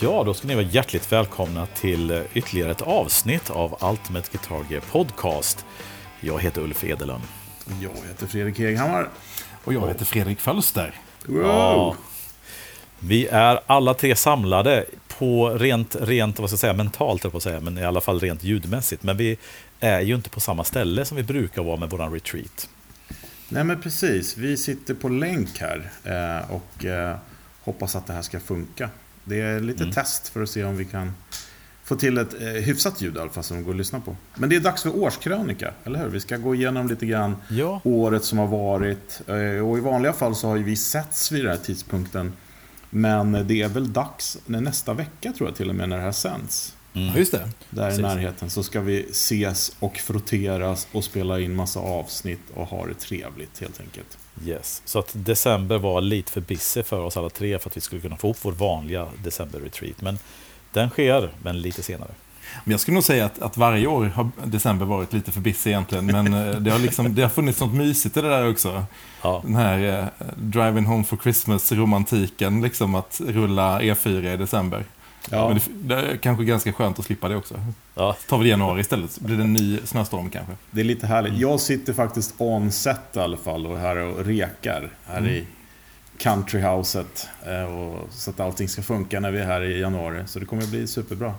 Ja, då ska ni vara hjärtligt välkomna till ytterligare ett avsnitt av Ultimate Guitar Gear Podcast. Jag heter Ulf Edelund. Jag heter Fredrik Heghammar. Och jag heter Fredrik Fölster. Wow. Ja, vi är alla tre samlade på rent, rent vad ska jag säga, mentalt, på att säga, men i alla fall rent ljudmässigt. Men vi är ju inte på samma ställe som vi brukar vara med våran retreat. Nej men precis, vi sitter på länk här eh, och eh, hoppas att det här ska funka. Det är lite Mm. test för att se om vi kan få till ett eh, hyfsat ljud i alla fall som går att lyssna på. Men det är dags för årskrönika, eller hur? Vi ska gå igenom lite grann Ja, året som har varit. Eh, Och i vanliga fall så har ju vi setts vid den här tidpunkten. Men det är väl dags nästa vecka tror jag till och med när det här sänds. Ja, just det. Där Precis. i närheten så ska vi ses och frotteras och spela in massa avsnitt och ha det trevligt helt enkelt. Yes. Så att december var lite för busy för oss alla tre för att vi skulle kunna få ihop vår vanliga december-retreat. Men den sker, men lite senare. Men jag skulle nog säga att, att varje år har december varit lite för busy egentligen. Men eh, det har, liksom, det har funnits något mysigt i det där också. Ja, Den här eh, Driving Home for Christmas-romantiken, liksom att rulla E4 i december. Ja, Men det, det är kanske ganska skönt att slippa det också. ja, Tar vi det i januari istället, så blir det en ny snöstorm kanske. det är lite härligt. Jag sitter faktiskt on set i alla fall och här och rekar här i countryhouset. eh, och- Så att allting ska funka när vi är här i januari. Så det kommer att bli superbra.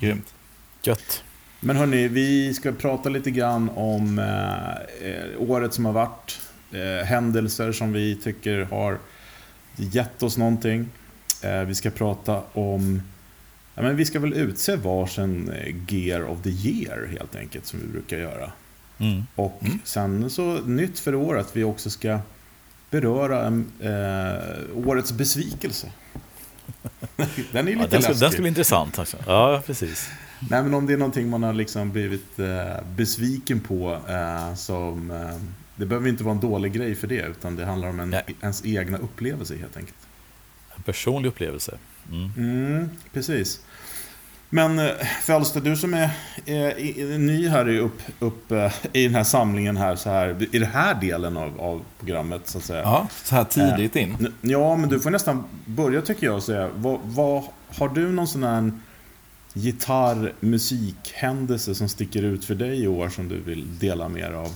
Grymt. gött. Men hörni, vi ska prata lite grann om eh, eh, året som har varit. Eh, händelser som vi tycker har gett oss någonting. Eh, vi ska prata om... Ja, men vi ska väl utse varsin eh, Gear of the Year helt enkelt, som vi brukar göra. Mm. Och Mm. sen så nytt för året, vi också ska beröra eh, årets besvikelse. Den är ju Ja, lite den, läskig. den ska bli intressant. Alltså. Ja, precis. Nej, men om det är någonting man har liksom blivit eh, besviken på eh, som... Eh, det behöver inte vara en dålig grej för det, utan det handlar om en, ens egna upplevelse helt enkelt. En personlig upplevelse. Mm. Mm, precis. Men eh, Fölster, du som är eh, i- i- ny här i, upp, upp, eh, i den här samlingen här, så här, i den här delen av, av programmet så att säga. Ja, så här tidigt in. N- Ja, men du får nästan börja tycker jag och säga, vad, vad, har du någon sån här gitarr-musikhändelse som sticker ut för dig i år som du vill dela mer av?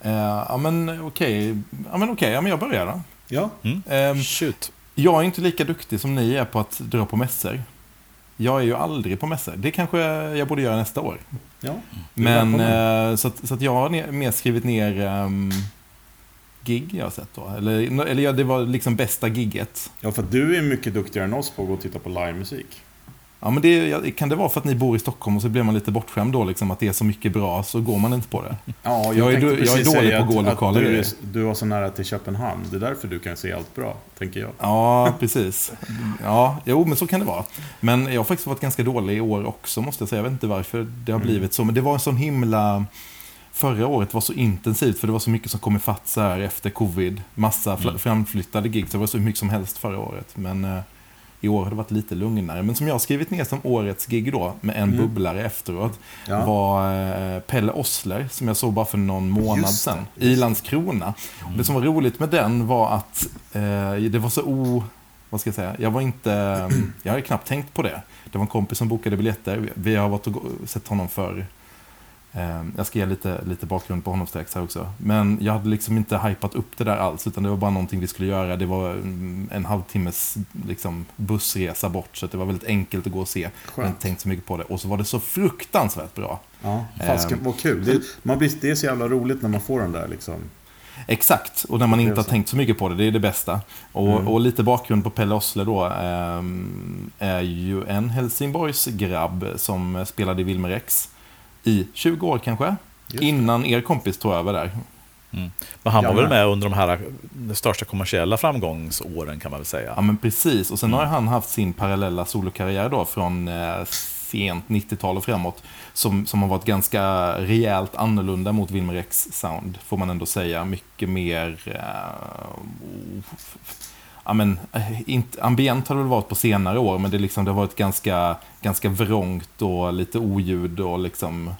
Eh, ja, men okej. Ja, men okej. Ja, men jag börjar då. Ja, Ehm, Shoot. Jag är inte lika duktig som ni är på att dra på mässor. Jag är ju aldrig på mässor. Det kanske jag borde göra nästa år. ja. Men eh, så, att, så att jag har mer skrivit ner ehm, gig jag har sett då. Eller, eller ja, det var liksom bästa gigget. ja, för du är mycket duktigare än oss på att gå och titta på livemusik. Ja, men det, kan det vara för att ni bor i Stockholm och så blir man lite bortskämd då, liksom, att det är så mycket bra, så går man inte på det? Ja, Jag är tänkte då- jag är dålig på att gå att, lokaler att du, är, du har så nära till Köpenhamn. Det är därför du kan se allt bra, tänker jag. Ja, precis. Ja, jo, men så kan det vara. Men jag har faktiskt varit ganska dålig i år också, måste jag säga. Jag vet inte varför det har blivit så. Men det var en sån himla... Förra året var så intensivt, för det var så mycket som kom ifatt så här efter covid. Massa fl- framflyttade gig, så det var så mycket som helst förra året. Men eh, i år har det varit lite lugnare. Men som jag har skrivit ner som årets gig då, med en bubblare efteråt, Ja. var eh, Pelle Ossler, som jag såg bara för någon månad Just det, sedan, i Landskrona. Och det som var roligt med den var att eh, det var så o... Vad ska jag säga? Jag var inte... Jag hade knappt tänkt på det. Det var en kompis som bokade biljetter. Vi- har varit och sett honom för Eh, Jag ska ge lite, lite bakgrund på honom strax här också. Men jag hade liksom inte hypat upp det där alls, utan det var bara någonting vi skulle göra. Det var mm, en halvtimmes liksom, bussresa bort, så det var väldigt enkelt att gå och se. Hade inte tänkt så mycket på det. Och så var det så fruktansvärt bra. Ja, fasiken, Ehm. vad kul. Det, man blir, det är så jävla roligt när man får den där liksom. Exakt, och när man inte har tänkt så mycket på det, det är det bästa. Och, Mm. och lite bakgrund på Pelle Ossle då, ehm, är ju en Helsingborgs grabb som spelade i Wilmer X i 20 år kanske. Innan er kompis tog över där. Mm. Men han var Ja, väl med under de här de största kommersiella framgångsåren kan man väl säga. Ja men precis, och sen har ju han haft sin parallella solokarriär då från eh, sent 90-tal och framåt. Som, som har varit ganska rejält annorlunda mot Wilmer X sound, får man ändå säga. Mycket mer... Eh, ja, men, eh, inte, ambient har det väl varit på senare år, men det, liksom, det har varit ganska, ganska vrångt och lite oljud och liksom...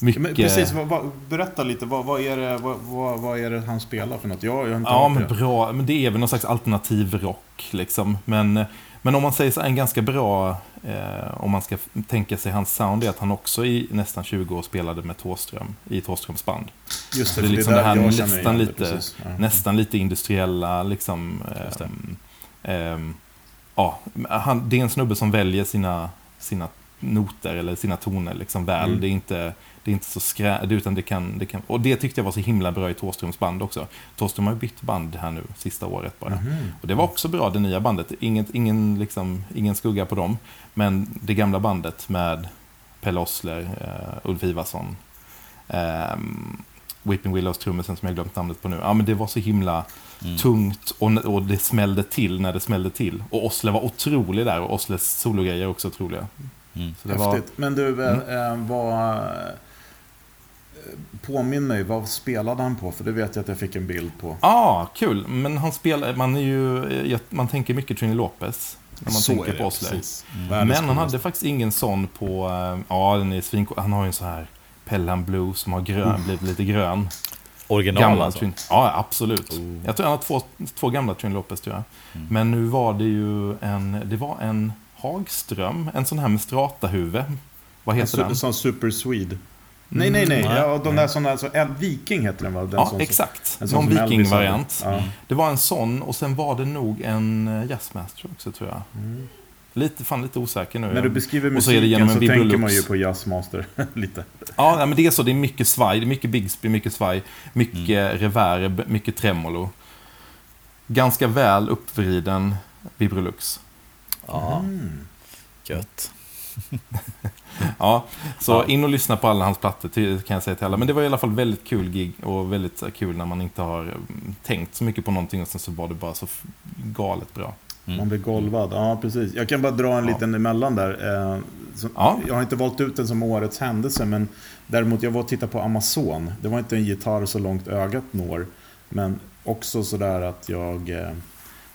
Mycket... Men precis, vad, vad, berätta lite. Vad, vad, är det, vad, vad, är det han spelar för något? Jag, jag inte Ja, men det. bra. Men det är väl någon slags alternativ rock, liksom. Men, Men om man säger så en ganska bra, eh, om man ska tänka sig hans sound, är att han också i nästan 20 år spelade med Thåström, i Thåströms band. Just det, Det är liksom där det här nästan igen det, lite- precis. Nästan lite industriella, liksom. Det. ehm, ehm, ja, han, det är en snubbe som väljer sina, sina noter eller sina toner liksom väl. Mm. Det är inte, det är inte så skrä, utan det kan, det kan... Och det tyckte jag var så himla bra i Thåströms band också. Thåström har bytt band här nu, sista året bara. Mhm. Och det var också bra, det nya bandet. Inget, ingen, liksom, ingen skugga på dem. Men det gamla bandet med Pelle Ossler, uh, Ulf Ivarsson, um, Weeping Willows trummisen som jag glömt namnet på nu. Ja, men det var så himla Mm. tungt och, och det smällde till när det smällde till. Och Ossler var otrolig där och Osslers sologrejer är också otroliga. Mm. Så det var, Häftigt. Men du, Mm. eh, eh, vad... eh, Påminn mig, vad spelade han på? För det vet jag att jag fick en bild på. ah, kul. Men han spelar, man är ju, eh, man tänker mycket Trini Lopez. När man Så tänker det, på precis. Mm. Men han hade faktiskt ingen sån på, eh, ja den är svin, Han har ju en så här Pelham Blue som har grön, blivit lite grön. Original Gamla alltså. Trin, ja, absolut. Oh. Jag tror han har två, två gamla Trin Lopez tror jag. Mm. Men nu var det ju en, det var en Hagström, en sån här med strata-huvud. Vad En heter su- den? sån Super Swede. Nej, nej, nej. nej. Ja, de där såna, så, El- Viking heter den va? Den Ja, som, exakt. en sån Någon viking-variant. Ja. Det var en sån och sen var det nog en eh, jazzmaster också tror jag. Mm. Lite, fan lite osäker nu. När du beskriver Och så är det musiken så, en tänker man ju på Jazzmaster. Lite. Ja, nej, men det är så. Det är mycket svaj, det är mycket Bigsby, mycket svaj, mycket Mm. reverb, mycket tremolo. Ganska väl uppvriden Vibrolux. Ja, Mm. gött. Ja, så Ja. in och lyssna på alla hans plattor kan jag säga till alla. Men det var i alla fall väldigt kul gig och väldigt så här, kul när man inte har mm, tänkt så mycket på någonting och sen så var det bara så galet bra. Mm. Man blir golvad. Ja, precis. Jag kan bara dra en Ja. liten emellan där. Eh, som, Ja. Jag har inte valt ut den som årets händelse, men däremot jag var och tittade på Amazon. Det var inte en gitarr så långt ögat når, men också sådär att jag eh,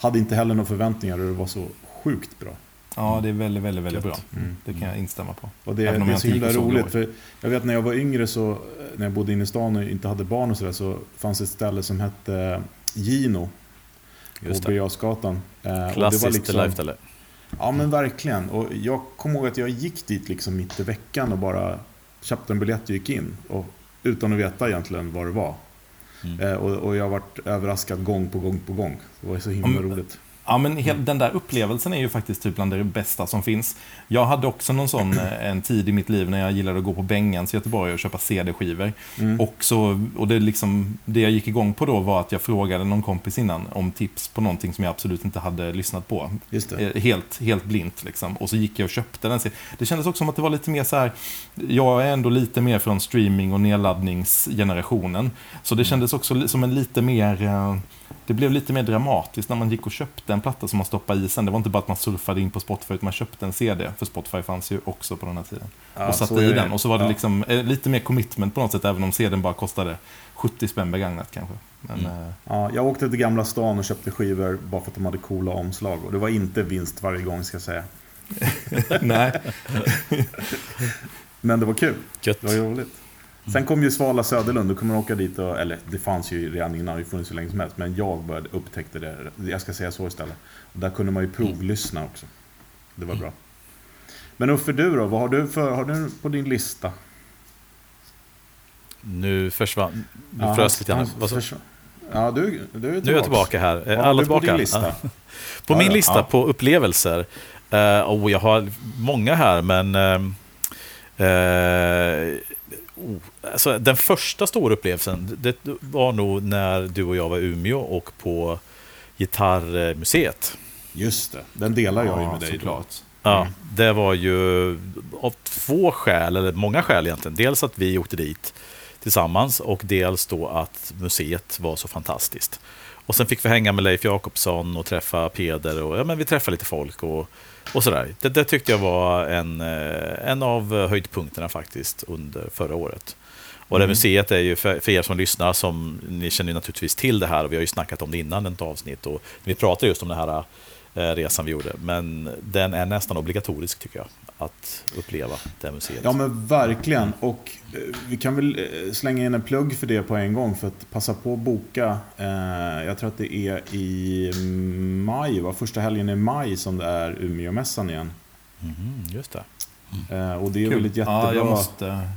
hade inte heller några förväntningar och det var så sjukt bra. Ja, det är väldigt, väldigt, väldigt bra. Mm. Det kan jag instämma på. Och det, om det är så himla roligt. För jag vet när jag var yngre, så, eh, när jag bodde inne i stan och inte hade barn och sådär, så fanns ett ställe som hette Gino Just på. Birger. Eh, Klassiskt liksom- live-ställe. Ja men verkligen. Och jag kommer ihåg att jag gick dit liksom mitt i veckan och bara köpte en biljett och gick in. Och, utan att veta egentligen vad det var. Mm. Eh, och, och jag har varit överraskad gång på gång på gång. Det var så himla Mm. roligt. Ja, men hel, den där upplevelsen är ju faktiskt typ bland det bästa som finns. Jag hade också någon sån eh, en tid i mitt liv när jag gillade att gå på Bengans i Göteborg och köpa CD-skivor. Mm. Och, så, och det, liksom, det jag gick igång på då var att jag frågade någon kompis innan om tips på någonting som jag absolut inte hade lyssnat på. Eh, Helt, helt blint liksom. Och så gick jag och köpte den. Det kändes också som att det var lite mer så här. Jag är ändå lite mer från streaming och nedladdningsgenerationen. Så det kändes också som en lite mer... Det blev lite mer dramatiskt när man gick och köpte en platta som man stoppade i sen. Det var inte bara att man surfade in på Spotify, utan man köpte en CD. För Spotify fanns ju också på den här tiden. Ja, och satte i den. Och så var det Ja. liksom eh, lite mer commitment på något sätt, även om CDn bara kostade 70 spänn begagnat kanske. Men, Mm. eh, Ja, jag åkte till Gamla stan och köpte skivor bara för att de hade coola omslag. Och det var inte vinst varje gång ska jag säga. nej. Men det var kul. Gött. Det var roligt. Sen kom ju Svala Söderlund, då kommer man åka dit och, eller det fanns ju redan innan, det har funnits hur länge som helst. Men jag började upptäckte det, jag ska säga så istället. Och där kunde man ju provlyssna också. Det var bra. Men Uffe du då, vad har du, för, har du på din lista? Nu försvann... Nu Ja, frös lite grann. Så-. Ja, du, du är tillbaka. Nu är jag tillbaka här. Vad Alla du på tillbaka. din lista? På min lista på upplevelser. Uh, och jag har många här, men... eh, oh, alltså, den första stora upplevelsen, det var nog när du och jag var i Umeå och på Gitarrmuseet. Just det, den delar jag ju Ja, med dig såklart. Ja, Mm. det var ju av två skäl, eller många skäl egentligen. Dels att vi åkte dit tillsammans och dels då att museet var så fantastiskt. Och sen fick vi hänga med Leif Jakobsson och träffa Peder och ja, men vi träffade lite folk och, och sådär. Det, det tyckte jag var en, eh, en av höjdpunkterna faktiskt under förra året. Och det Mm. museet är ju, för, för er som lyssnar, som ni känner naturligtvis till det här och vi har ju snackat om det innan ett avsnitt och vi pratar just om det här resan vi gjorde. Men den är nästan obligatorisk tycker jag, att uppleva det museet. Ja men verkligen. Och eh, vi kan väl eh, slänga in en plugg för det på en gång för att passa på att boka. Eh, jag tror att det är i maj, va? första helgen i maj som det är Umeåmässan igen. Mhm, just det. Eh, och det är Kul. väl ett jättebra Ja, måste...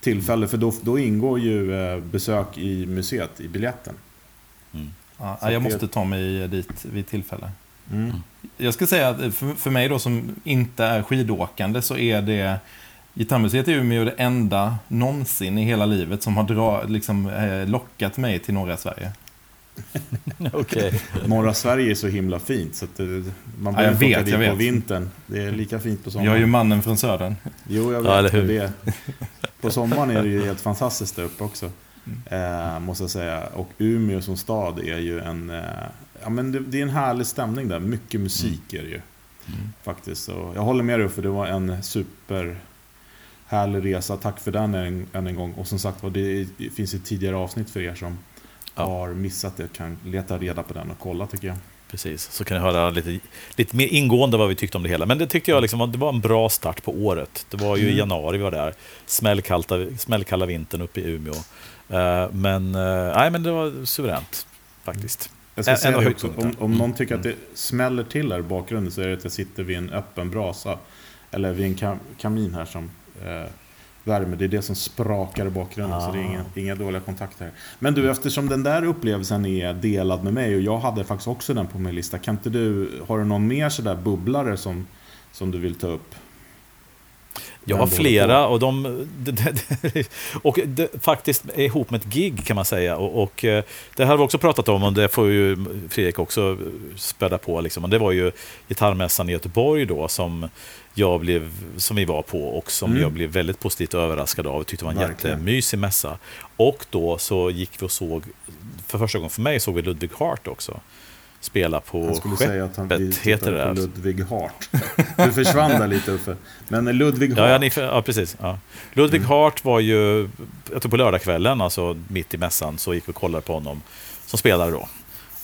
tillfälle för då, då ingår ju eh, besök i museet i biljetten. Mm. Ja, jag måste ta mig dit vid tillfälle. Mm. Jag ska säga att för, för mig då som inte är skidåkande så är det Gitarrmuseet i Umeå det enda någonsin i hela livet som har dra, liksom, eh, lockat mig till norra Sverige. Okej. Norra Sverige är så himla fint så att det, man Ja, behöver jag inte åka vet, dit jag på vet. vintern. Det är lika fint på Jag sommaren. är ju mannen från södern. Jo, jag vet. Ja, eller hur? Det, på sommaren är det ju helt fantastiskt där uppe också. Eh, måste jag säga. Och Umeå som stad är ju en... Ja, men det, det är en härlig stämning där. Mycket musik är det ju. Faktiskt. Så jag håller med dig för det var en super härlig resa. Tack för den än, än en gång. Och som sagt var, det finns ett tidigare avsnitt för er som Ja. har missat det. Kan leta reda på den och kolla tycker jag. Precis, så kan ni höra lite, lite mer ingående vad vi tyckte om det hela. Men det tyckte jag liksom, det var en bra start på året. Det var ju i Mm. januari vi var där, smällkalta, smällkalla vintern uppe i Umeå. Eh, men, eh, nej, men det var suveränt faktiskt. Jag ska säga det också, om, om någon tycker Mm. att det smäller till här i bakgrunden så är det att jag sitter vid en öppen brasa. Eller vid en kam kamin här som eh, värmer. Det är det som sprakar i bakgrunden. Så det är Ah. inga, inga dåliga kontakter. här. Men du, eftersom den där upplevelsen är delad med mig och jag hade faktiskt också den på min lista. Kan inte du, har du någon mer sådär bubblare som, som du vill ta upp? Jag har flera och de... och det, faktiskt ihop med ett gig kan man säga. Och, och eh, det här har vi också pratat om och det får ju Fredrik också späda på. Liksom. Och det var ju gitarrmässan i Göteborg då som, jag blev, som vi var på och som Mm. jag blev väldigt positivt överraskad av. Jag tyckte det var en Verkligen. jättemysig mässa. Och då så gick vi och såg, för första gången för mig såg vi Ludwig Hart också. Spela på Jag skulle säga att han Skeppet, heter det. på Ludvig Hart. Du försvann där lite Uffe. Men Ludvig Hart. Ja, ja, ni, ja precis. Ja. Ludwig Hart var ju, jag tror på lördagskvällen, alltså mitt i mässan, så gick vi och kollade på honom som spelare då.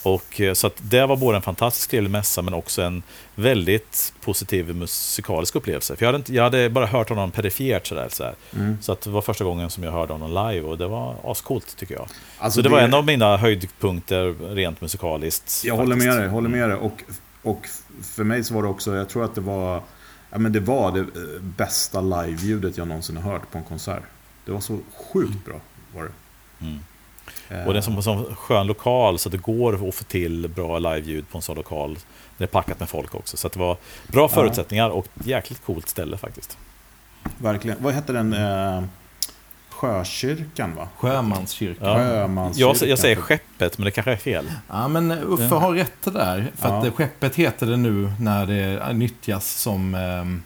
Och, eh, så det var både en fantastiskt trevlig mässa men också en väldigt positiv musikalisk upplevelse. För jag hade, inte, jag hade bara hört honom perifert sådär. sådär. Mm. Så att det var första gången som jag hörde honom live och det var ascoolt tycker jag. Alltså, så det, var en av mina höjdpunkter rent musikaliskt. Jag håller med faktiskt. dig, håller med dig. Och, och för mig så var det också, jag tror att det var, ja men det var det eh, bästa live-ljudet jag någonsin har hört på en konsert. Det var så sjukt bra, var det. Mm. Eh, Och det är som en sån skön lokal så det går att få till bra live-ljud på en sån lokal. Det är packat med folk också. Så att det var bra förutsättningar och ett jäkligt coolt ställe faktiskt. Verkligen. Vad hette den? Eh, Sjökyrkan va? Sjömanskyrkan. Ja. Sjömanskyrkan. Jag, jag säger skeppet, men det kanske är fel. Ja, men Uffe har rätt där. För att Ja. eh, skeppet heter det nu när det nyttjas som, ehm,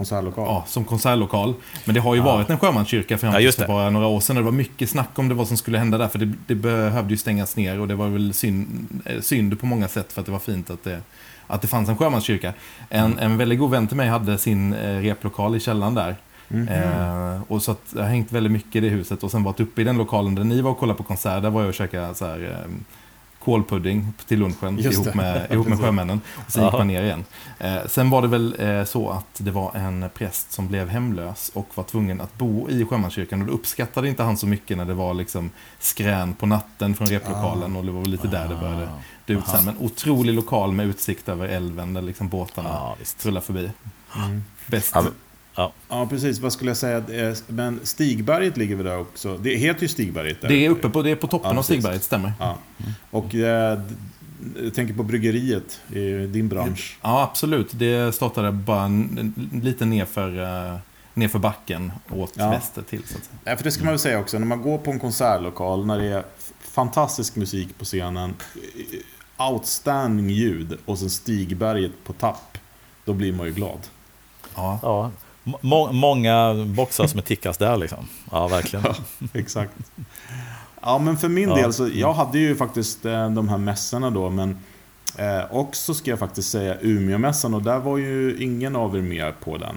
Konsertlokal. ja, som konsertlokal. Men det har ju Ja. varit en sjömanskyrka fram Ja, just för det. bara några år sedan. Det var mycket snack om det vad som skulle hända där. För det, det behövde ju stängas ner och det var väl synd, eh, synd på många sätt för att det var fint att det, att det fanns en sjömanskyrka. En, en väldigt god vän till mig hade sin eh, replokal i källaren där. Mhm. Eh, och så att jag har hängt väldigt mycket i det huset och sen varit uppe i den lokalen där ni var och kollade på konsert. Där var jag och käkade så här, eh, kålpudding till lunchen ihop med, ihop med sjömännen. Och sen gick man ner igen. Eh, sen var det väl eh, så att det var en präst som blev hemlös och var tvungen att bo i sjömanskyrkan. Och då uppskattade inte han så mycket när det var liksom skrän på natten från replokalen. Och det var väl lite där det började dö ut sen. Men otrolig lokal med utsikt över älven där liksom båtarna Ja, visst. rullar förbi. Mm. Bäst. Ja, Ja, precis. Vad skulle jag säga? Eh, Men Stigberget ligger väl där också? Det heter ju Stigberget där. Det är uppe på, det är på toppen Ja, av. Stigberget, stämmer. Ja. Och eh, jag tänker på bryggeriet i din bransch. Ja, absolut. Det startade bara en, lite nerför, uh, nerför backen åt Ja. väster till. Så att säga. Ja, för det ska man väl säga också, när man går på en konsertlokal, när det är fantastisk musik på scenen, eh, outstanding ljud och sen Stigberget på tapp, då blir man ju glad. Ja. Ja, må, många boxar som är tickas där liksom. Ja, verkligen. Exakt. Ja, men för min Ja. del så, jag hade ju faktiskt eh, de här mässorna då, men eh, också ska jag faktiskt säga Umeåmässan och där var ju ingen av er med på den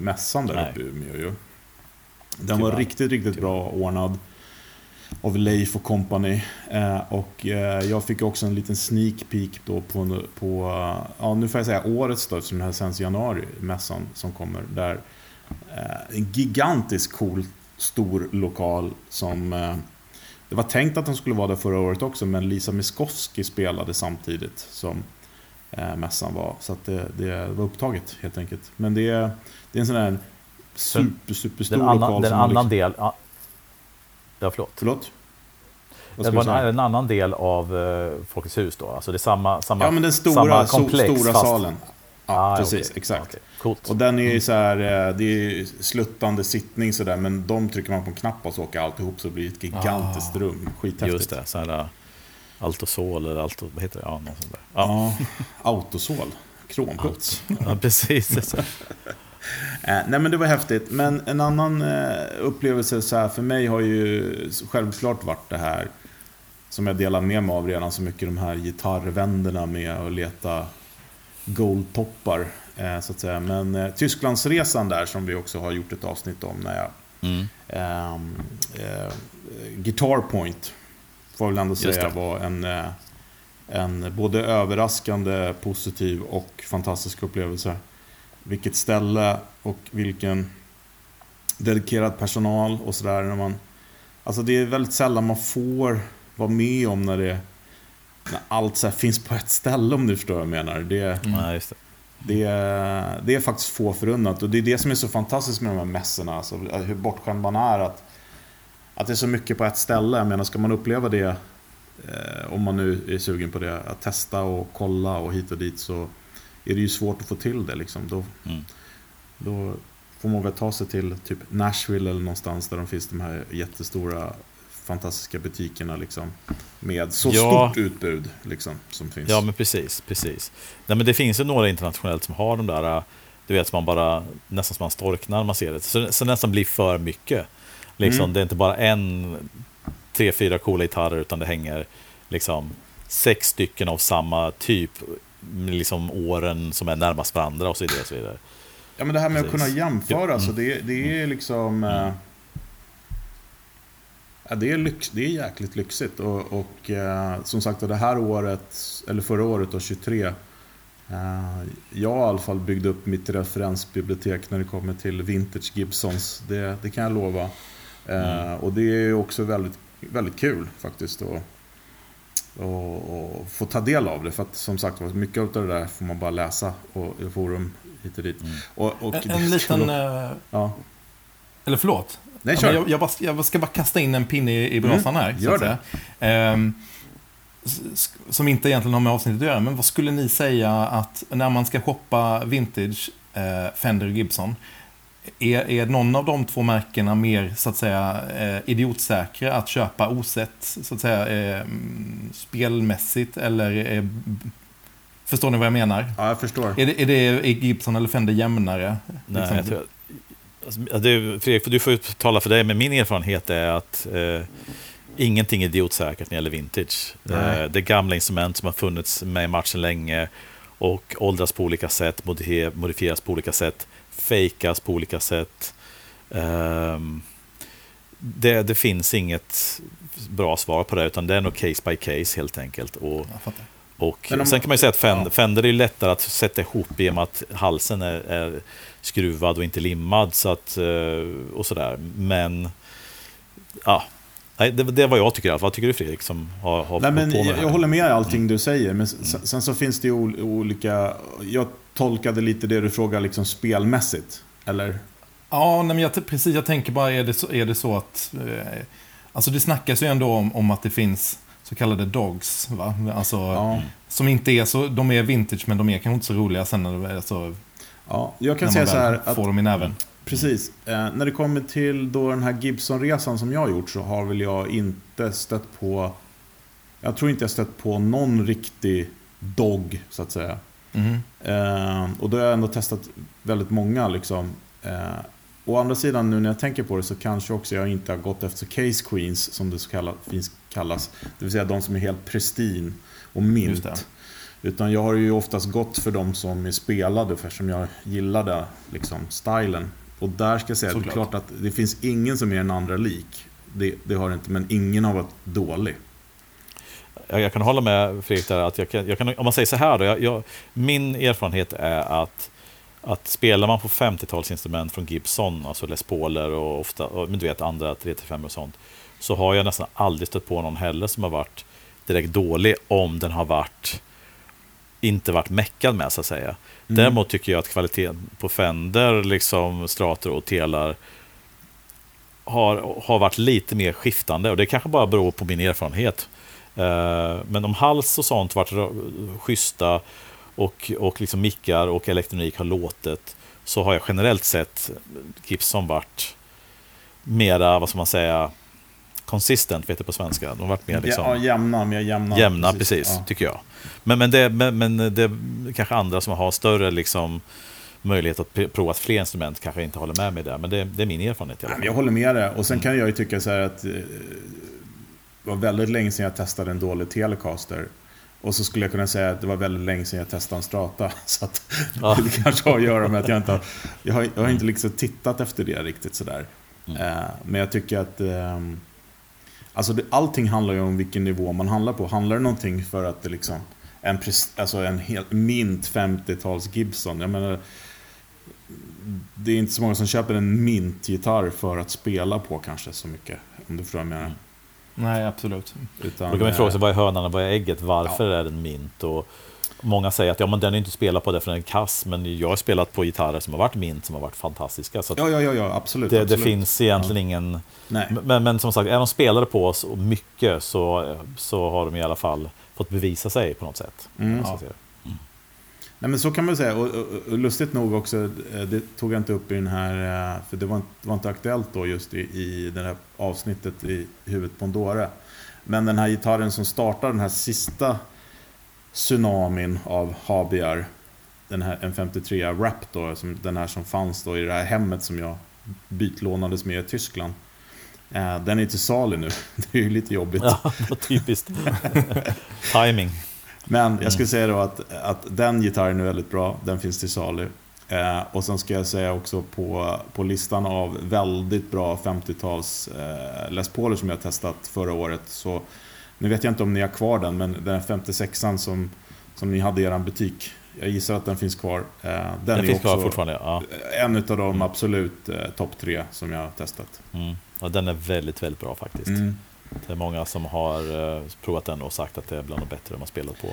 mässan där Nej. uppe i Umeå ju. Den var Tyvärr. riktigt, riktigt bra ordnad. av Leif och company. Eh, och eh, jag fick också en liten sneak peek då på, på ja nu får jag säga årets då, eftersom det här sänds i januari, mässan som kommer. Där en gigantisk cool, stor lokal som eh, det var tänkt att de skulle vara där förra året också, men Lisa Miskovsky spelade samtidigt som eh, mässan var. Så att det, det var upptaget helt enkelt. Men det, är, det är en sån här super, superstor den annan, lokal. Den annan liksom, del... Ja, förlåt. Förlåt? Det var en, annan del av Folkets hus då? Alltså det är samma, samma, Ja, men den stora, samma so, komplex, stora fast- salen. Ja, Ah, precis. okej. Exakt. Okej, Coolt. Och den är ju så här, eh, det är sluttande sittning sådär, men de trycker man på en knapp och så åker alltihop så blir det ett gigantiskt Ah. rum. Skithäftigt. Just det, så här uh, Altosol eller alto, vad heter det? Ja, något sånt där. Ja, Ja, autosol. Kromputs. ja precis. Eh, nej men det var häftigt. Men en annan eh, upplevelse så här för mig har ju självklart varit det här som jag delar med mig av redan så mycket, de här gitarrvänderna med att leta goldtoppar. Eh, så att säga. Men eh, Tysklandsresan där som vi också har gjort ett avsnitt om när jag Mm. Ehm, eh, Guitar Point får jag väl ändå säga var en, eh, en både överraskande, positiv och fantastisk upplevelse. Vilket ställe och vilken dedikerad personal och sådär. när man Alltså det är väldigt sällan man får vara med om när det när allt så finns på ett ställe om du förstår vad jag menar. Det, just det. det är faktiskt få förunnat och det är det som är så fantastiskt med de här mässorna. Alltså, hur bortskämd man är att, att det är så mycket på ett ställe. Jag menar, ska man uppleva det, eh, om man nu är sugen på det, att testa och kolla och hit och dit så är det ju svårt att få till det. Liksom. Då, Mm. då får man väl ta sig till typ Nashville eller någonstans där de finns de här jättestora fantastiska butikerna liksom. Med så Ja. stort utbud liksom, som finns. Ja, men precis. precis. Nej, men det finns ju några internationellt som har de där, äh, du vet, som man bara nästan som man storknar när man ser det. Så, så nästan blir för mycket. Liksom, Mm. Det är inte bara en, tre, fyra coola gitarrer, utan det hänger liksom sex stycken av samma typ, liksom åren som är närmast varandra och så vidare. Och så vidare. Ja men det här med Precis. att kunna jämföra, Ja, så mm. det, det är liksom... eh, Ja, det, är lyx, det är jäkligt lyxigt. Och, och eh, som sagt, det här året, eller förra året då, 23. Eh, jag i alla fall byggde upp mitt referensbibliotek när det kommer till vintage Gibsons. Det, det kan jag lova. Eh, Och det är ju också väldigt, väldigt kul faktiskt. Och, och, och få ta del av det. För att som sagt mycket av det där får man bara läsa och, i forum hit och dit. Mm. Och, och En, en liten... eh, Ja. Eller förlåt. Nej, kör. jag, jag, bara, jag ska bara kasta in en pinne i, i brasan här. så gör s- s- som inte egentligen har med avsnittet att göra, men vad skulle ni säga att när man ska shoppa vintage eh, Fender och Gibson, är, är någon av de två märkena mer så att säga eh, idiotsäkra att köpa osett, så att säga eh, mm, spelmässigt eller eh, Förstår ni vad jag menar? Ja, jag förstår. Är det, är det är Gibson eller Fender jämnare? Nej, Liksom? jag tror, alltså, det, Fredrik, du får ju tala för dig, men min erfarenhet är att eh, ingenting är idiotsäkert när det gäller vintage. Eh, det är gamla instrument som har funnits med i matchen länge och åldras på olika sätt, modifie- modifieras på olika sätt, fejkas på olika sätt. Ehm, det, det finns inget bra svar på det, utan det är nog case by case helt enkelt. Och, och om- sen kan man ju säga att Fender, ja. Fender är lättare att sätta ihop i och med att halsen är, är skruvad och inte limmad. Så att, eh, och sådär. Men, ja. Det, det är vad jag tycker i alla fall. Vad tycker du Fredrik som har, har Nej, men på med jag, jag håller med i allting du säger, men sen, sen så finns det ju ol- olika... Jag tolkade lite det du frågar liksom spelmässigt. Eller? Ja, nej, men jag, precis. Jag tänker bara, är det så, är det så att... Eh, alltså det snackas ju ändå om, om att det finns så kallade dogs, va? Alltså, Ja. Som inte är så... De är vintage, men de är kanske inte så roliga sen när, det, alltså, ja jag kan säga så här att... får dem i näven. Precis. Eh, när det kommer till då den här Gibson-resan som jag har gjort så har väl jag inte stött på... Jag tror inte jag stött på någon riktig dog, så att säga. Mhm. Eh, och då har jag ändå testat väldigt många liksom. Eh, å andra sidan nu när jag tänker på det så kanske också jag inte har gått efter case queens som det så kallat, finns, kallas. Det vill säga de som är helt pristin och mint. Utan jag har ju oftast gått för de som är spelade för som jag gillade liksom, stilen. Och där ska jag säga att det är klart att det finns ingen som är den andra lik. Det, det har det inte, men ingen har varit dålig. Jag, jag kan hålla med Fredrik där, att jag kan, jag kan, om man säger så här då, jag, min erfarenhet är att att spelar man på 50-talsinstrument från Gibson, alltså Les Pauler och ofta, men du vet andra 3-5 och sånt, så har jag nästan aldrig stött på någon heller som har varit direkt dålig om den har varit inte varit meckad med så att säga. Mm. Däremot tycker jag att kvaliteten på Fender, liksom Strator och Telar har, har varit lite mer skiftande och det kanske bara beror på min erfarenhet. Uh, men om hals och sånt varit schyssta och, och liksom mickar och elektronik har låtit så har jag generellt sett Gibson varit mera, vad ska man säga, consistent, vet du på svenska. De har varit mer liksom... Ja, jämna, mer jämna. Jämna, precis, precis ja. tycker jag. Men, men, det, men, men det är kanske andra som har större liksom, möjlighet att prova fler instrument kanske inte håller med mig där. Men det, det är min erfarenhet i alla fall. Jag håller med dig. Och sen kan jag ju tycka så här att eh, det var väldigt länge sedan jag testade en dålig Telecaster. Och så skulle jag kunna säga att det var väldigt länge sedan jag testade en strata. Så att ja. det kanske har att göra med att jag inte har, jag har, jag har inte liksom tittat efter det riktigt sådär. Mm. Eh, men jag tycker att eh, alltså det, allting handlar ju om vilken nivå man handlar på. Handlar det någonting för att det liksom en, alltså en helt mint 50-tals Gibson. Jag menar, det är inte så många som köper en mint-gitarr för att spela på kanske så mycket. Om du förstår vad jag menar. Mm. Nej, absolut. Utan, Då kan man fråga sig, vad är hönan och vad är ägget? Varför ja. är den mint? Och många säger att ja, men den är inte spelad på det för den är kass, men jag har spelat på gitarrer som har varit mint, som har varit fantastiska. Så ja, ja, ja, ja, absolut. Det, absolut. det finns egentligen ja. ingen... Men, men som sagt, är de spelade på oss mycket så, så har de i alla fall fått bevisa sig på något sätt. Mm. Ja. Nej men så kan man säga. Och, och, och, lustigt nog också, eh, det tog jag inte upp i den här, eh, för det var inte, det var inte aktuellt då just i, i det här avsnittet i huvudet på en dåre. Men den här gitarren som startar den här sista tsunamin av Habiar, den här M53 Rap då, som, den här som fanns då i det här hemmet som jag bytlånades med i Tyskland. Eh, den är till salu nu. Det är ju lite jobbigt. Ja, typiskt. Timing. Men jag skulle mm. säga då att, att den gitarren är väldigt bra. Den finns till salu. Eh, och sen ska jag säga också på, på listan av väldigt bra 50-tals eh, Les Pauler som jag testat förra året. Så, nu vet jag inte om ni har kvar den, men den 56an som, som ni hade i er butik. Jag gissar att den finns kvar. Eh, den, den är finns kvar fortfarande, ja. En av de mm. absolut eh, topp tre som jag har testat. Mm. Ja, den är väldigt, väldigt bra faktiskt. Mm. Det är många som har eh, provat den och sagt att det är bland de bättre de har spelat på.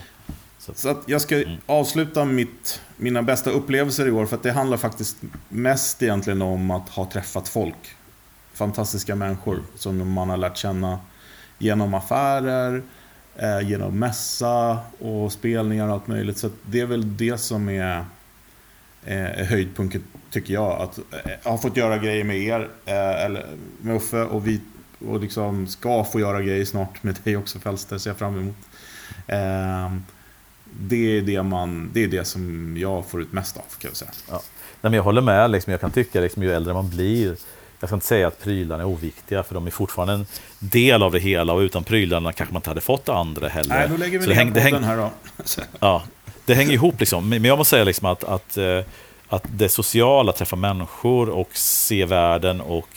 Så, så att jag ska mm. avsluta mitt, mina bästa upplevelser i år, för att det handlar faktiskt mest egentligen om att ha träffat folk. Fantastiska människor mm. som man har lärt känna genom affärer, eh, genom mässa och spelningar och allt möjligt. Så det är väl det som är eh, höjdpunkten, tycker jag. Att jag ha fått göra grejer med er, eh, eller med Uffe, och vi och liksom ska få göra grejer snart med dig också Fälster, ser jag fram emot. Eh, det, är det, man, det är det som jag får ut mest av, kan jag säga. Ja. Nej, men jag håller med, liksom, jag kan tycka liksom, ju äldre man blir, jag ska inte säga att prylarna är oviktiga, för de är fortfarande en del av det hela och utan prylarna kanske man inte hade fått andra heller. Nej, då lägger vi ner det häng, här då. ja, det hänger ihop liksom. Men jag måste säga liksom att, att, eh, att det sociala, träffa människor och se världen och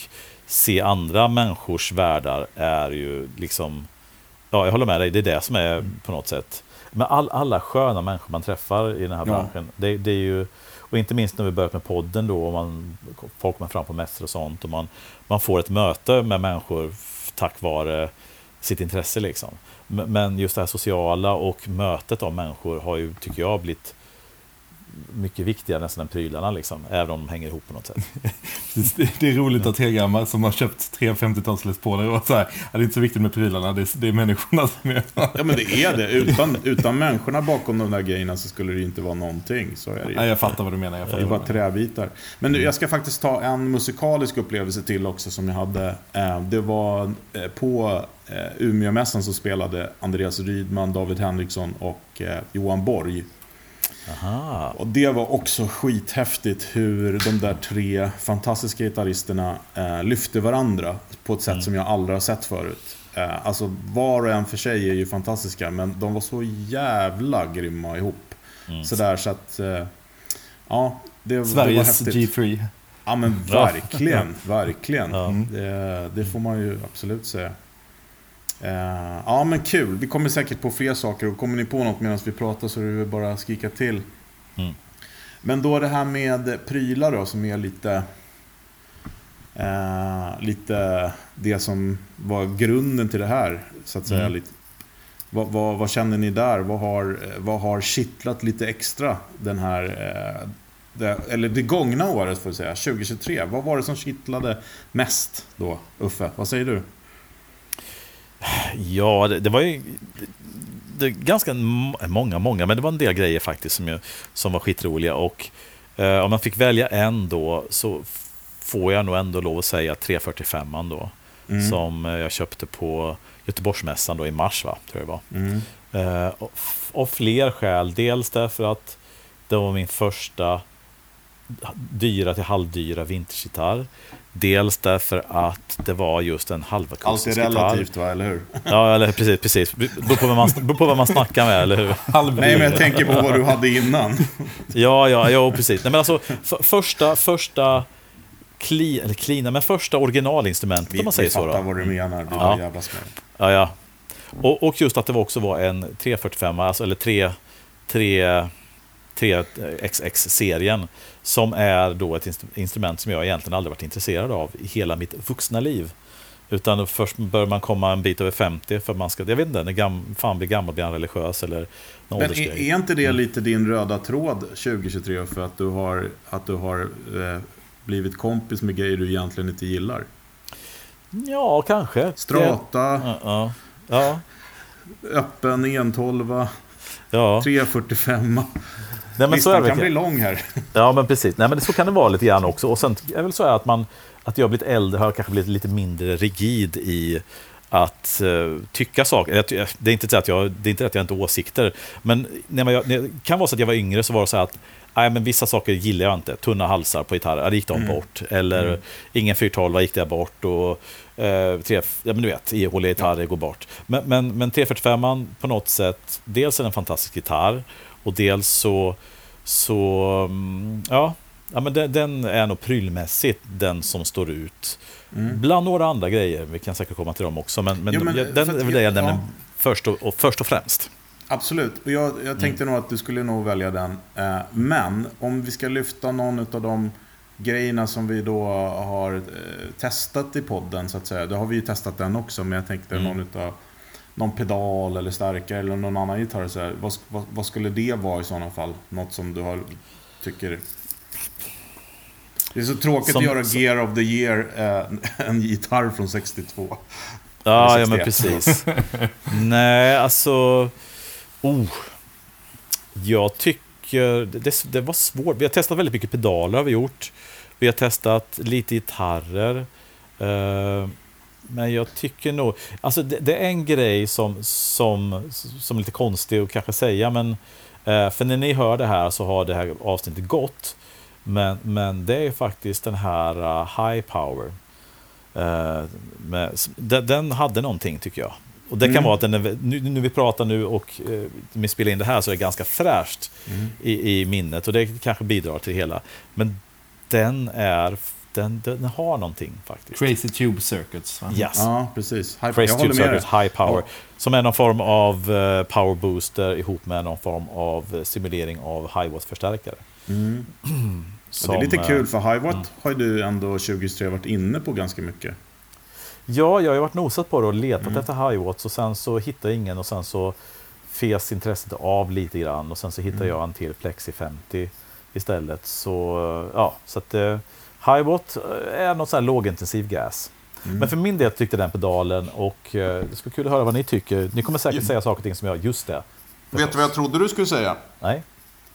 se andra människors världar är ju liksom... Ja, jag håller med dig. Det är det som är på något sätt... Men all, alla sköna människor man träffar i den här branschen, det, det, är ju... Och inte minst när vi börjat med podden då, och man, folk kommer fram på mässor och sånt, och man, man får ett möte med människor tack vare sitt intresse. Liksom. Men just det här sociala och mötet av människor har ju, tycker jag, blivit mycket viktigare nästan än prylarna, liksom, även om de hänger ihop på något sätt. det är roligt att Teghammar som har köpt tre 50-tals Les Pauler och så här, det är inte så viktigt med prylarna, det är, det är människorna som är... ja men det är det, utan, utan människorna bakom de där grejerna så skulle det inte vara någonting. Så är det ju. Nej, jag fattar vad du menar. Jag det är bara träbitar. Men nu, jag ska faktiskt ta en musikalisk upplevelse till också som jag hade. Eh, det var eh, på eh, Umeåmässan så spelade Andreas Rydman, David Henriksson och Johan Borg Aha. Och det var också skithäftigt hur de där tre fantastiska gitarristerna eh, lyfte varandra på ett sätt mm. som jag aldrig har sett förut. Eh, alltså var och en för sig är ju fantastiska, men de var så jävla grymma ihop. Mm. Sådär så att, eh, ja, det, Sveriges det var häftigt. G3. Ja men verkligen, verkligen. Ja. Det, det får man ju absolut säga. Eh, ja men kul, vi kommer säkert på fler saker och kommer ni på något medan vi pratar så är det bara att skrika till. Mm. Men då det här med prylar då som är lite eh, Lite det som var grunden till det här så att säga. Mm. Vad, vad, vad känner ni där? Vad har, vad har kittlat lite extra den här eh, det, eller det gångna året får jag säga, 2023. Vad var det som kittlade mest då, Uffe? Vad säger du? Ja, det, det var ju det, ganska många, många, men det var en del grejer faktiskt som, jag, som var skitroliga. Och eh, om man fick välja en då så får jag nog ändå lov att säga 345 då. Mm. Som eh, jag köpte på Göteborgsmässan då i mars, va, tror jag det var. Mm. Eh, och av fler skäl. Dels därför att det var min första dyra till halvdyra vintagegitarr. Dels därför att det var just en Allt är halvakustisk gitarr. relativt va, eller hur? Ja, eller precis. precis. Beror på vem man, beror på vem man snackar med, eller hur? Nej, men jag tänker på vad du hade innan. Ja, ja, ja precis. Nej, men alltså, för, första, första kli, eller klina, men första originalinstrumentet, Vi, om man vi säger så. fattar Då. vad du menar. Ja. ja. jävla smäll. Ja, ja. Och, och just att det också var en 345, alltså, eller 3, 3, 3XX-serien, som är då ett instru- instrument som jag egentligen aldrig varit intresserad av i hela mitt vuxna liv. Utan först bör man komma en bit över 50 för man ska, jag vet inte, när gam, fan blir gammal, blir han religiös eller någon Men är, är inte det lite din röda tråd 2023 för att du har, att du har eh, blivit kompis med grejer du egentligen inte gillar? Ja, kanske. Strata, Ja, ja. ja, öppen entolva, ja. 345. Nej, men Listan kan bli lång här. Ja, men precis. Nej, men så kan det vara lite grann också. Och sen är väl så att man, att jag har blivit äldre har kanske blivit lite mindre rigid i att eh, tycka saker. Det är inte så att jag, det är inte att jag inte har åsikter, men när man, när, det kan vara så att jag var yngre så var det så att Nej, men vissa saker gillar jag inte. Tunna halsar på gitarrer, ja, det gick de Mm. bort. Eller ingen 412 gick det bort. Och, eh, tre, ja, men du vet, ihåliga gitarrer går bort. Men, men, men 345 på något sätt, dels är det en fantastisk gitarr och dels så, så mm, ja, ja men den, den är nog prylmässigt den som står ut. Mm. Bland några andra grejer, vi kan säkert komma till dem också, men, men, Jo, men, den är väl det jag nämner ja. först, och, och, först och främst. Absolut. Och jag, jag tänkte nog att du skulle nog välja den. Eh, Men om vi ska lyfta någon av de grejerna som vi då har eh, testat i podden så att säga. Då har vi ju testat den också, men jag tänkte Mm. någon utav någon pedal eller stärkare eller någon annan gitarr. Så. Vad, vad, vad skulle det vara i sådana fall? Något som du har, tycker... Det är så tråkigt Som- att göra som- Gear of the Year, eh, en gitarr från 62. Ja, ja men 61. precis. Nej, alltså... Oh. Jag tycker... Det, det var svårt. Vi har testat väldigt mycket pedaler har vi gjort. Vi har testat lite gitarrer. Eh, men jag tycker nog... Alltså det, det är en grej som, som, som är lite konstig att kanske säga, men... eh, för när ni hör det här så har det här avsnittet gått. Men, men det är faktiskt den här uh, High Power. Eh, med, den, den hade någonting tycker jag. Och det kan Mm. vara att den är, nu, nu vi pratar nu och eh, vi spelar in det här så är det ganska fräscht i, i minnet och det kanske bidrar till det hela. Men den är, den, den har någonting faktiskt. Crazy Tube Circuits. Va? Yes. Ja, precis. High- Crazy Tube. Circuits High Power. Ja. Som är någon form av eh, power booster ihop med någon form av eh, simulering av high watt-förstärkare. Mm. Ja, det Som, är lite eh, kul för Highwatt mm. har du ändå 2023 varit inne på ganska mycket. Ja, jag har varit nosat på det och letat Mm. efter high watts och sen så hittade jag ingen och sen så fes intresset av lite grann och sen så hittade Mm. jag en till Plexi 50 istället. Så ja, så att eh, high watt är något sån här lågintensiv gas. Mm. Men för min del tyckte den pedalen och eh, det skulle kul att höra vad ni tycker. Ni kommer säkert Mm. säga saker och ting som jag, just det. Vet du vad jag trodde du skulle säga? Nej?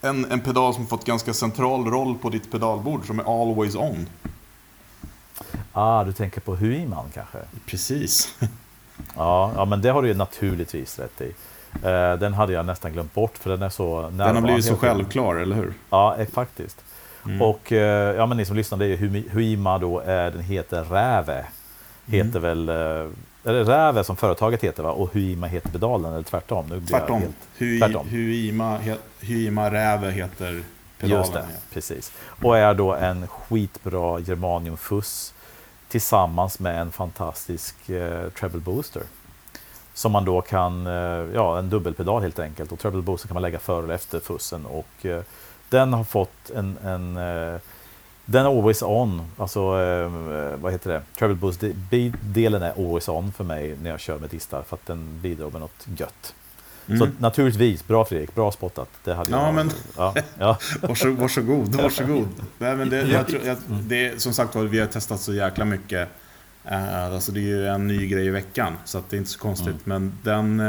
En, en pedal som fått ganska central roll på ditt pedalbord som är always on. Ah, du tänker på Huiman kanske? Precis. Ja, ja, men det har du ju naturligtvis rätt i. Eh, den hade jag nästan glömt bort för den är så. Den har blivit så självklar, eller hur? Ja, eh, faktiskt. Mm. Och eh, ja, men ni som lyssnar, det är ju Huima då, är, den heter Räve. Heter väl, eh, eller Räve som företaget heter va? Och Huima heter pedalen, eller tvärtom? Nu blir Tvärtom. helt- Hui, Tvärtom. Huima, he, Huima Räve heter pedalen. Just det, ja. precis. Och är då en skitbra germaniumfuss tillsammans med en fantastisk eh, treble booster. Som man då kan, eh, ja en dubbelpedal helt enkelt. Och treble booster kan man lägga före eller efter fussen. Och eh, den har fått en, en eh, den är always on, alltså eh, vad heter det? Treble boost de- delen är always on för mig när jag kör med distar för att den bidrar med något gött. Så Mm. naturligtvis, bra Fredrik, bra spottat. Det hade Ja, jag. men- Ja, ja. Varså, varsågod, varsågod. Nej, men det, jag tror, jag, det är, som sagt var, vi har testat så jäkla mycket. Eh, alltså det är ju en ny grej i veckan, så att det är inte så konstigt. Men den,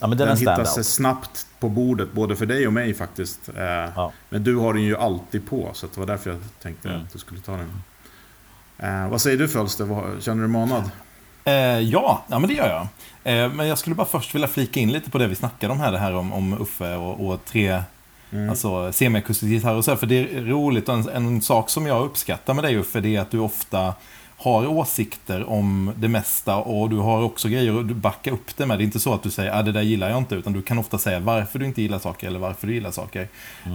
ja men den, den, hittar sig snabbt på bordet, både för dig och mig faktiskt. Eh, Ja. Men du har den ju alltid på, så det var därför jag tänkte Mm. att du skulle ta den. Eh, vad säger du Fölster? Känner du manad? Eh, ja, ja, men det gör jag. Eh, men jag skulle bara först vilja flika in lite på det vi snackade om här, det här om, om Uffe och, och tre Mm. alltså, semiakustisk gitarr och så. här, För det är roligt, och en, en sak som jag uppskattar med dig Uffe, det är att du ofta har åsikter om det mesta och du har också grejer att du backar upp det med. Det är inte så att du säger att ah, det där gillar jag inte, utan du kan ofta säga varför du inte gillar saker eller varför du gillar saker.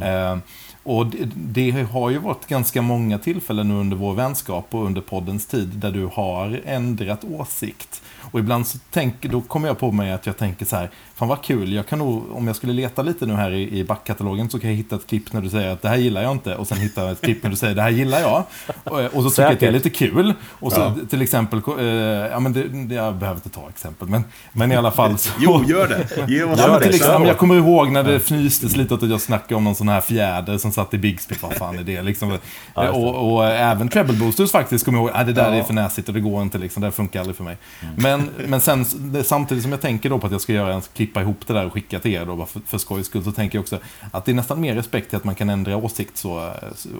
Eh, och det, det har ju varit ganska många tillfällen nu under vår vänskap och under poddens tid där du har ändrat åsikt. Och ibland så tänker, då kommer jag på mig att jag tänker så här, fan vad kul, jag kan nog, om jag skulle leta lite nu här i, i backkatalogen så kan jag hitta ett klipp när du säger att det här gillar jag inte och sen hitta ett klipp när du säger det här gillar jag. Och, och så tycker jag att det är lite kul. Och så Ja. till exempel, eh, ja men det, det, jag behöver inte ta exempel, men, men i alla fall så... Jo, gör det! Ge oss Ja, men till exempel, jag kommer ihåg när det fnystes lite åt att jag snackade om någon sån här fjäder som satt i Bigsby. Vad fan är det liksom? det. och, och även treble boosters faktiskt kommer jag ihåg. Ah, det där Ja. är för näsigt och det går inte liksom. Det funkar aldrig för mig. Men, men sen samtidigt som jag tänker då på att jag ska göra en, klippa ihop det där och skicka till er då för, för skojs skull så tänker jag också att det är nästan mer respekt till att man kan ändra åsikt så,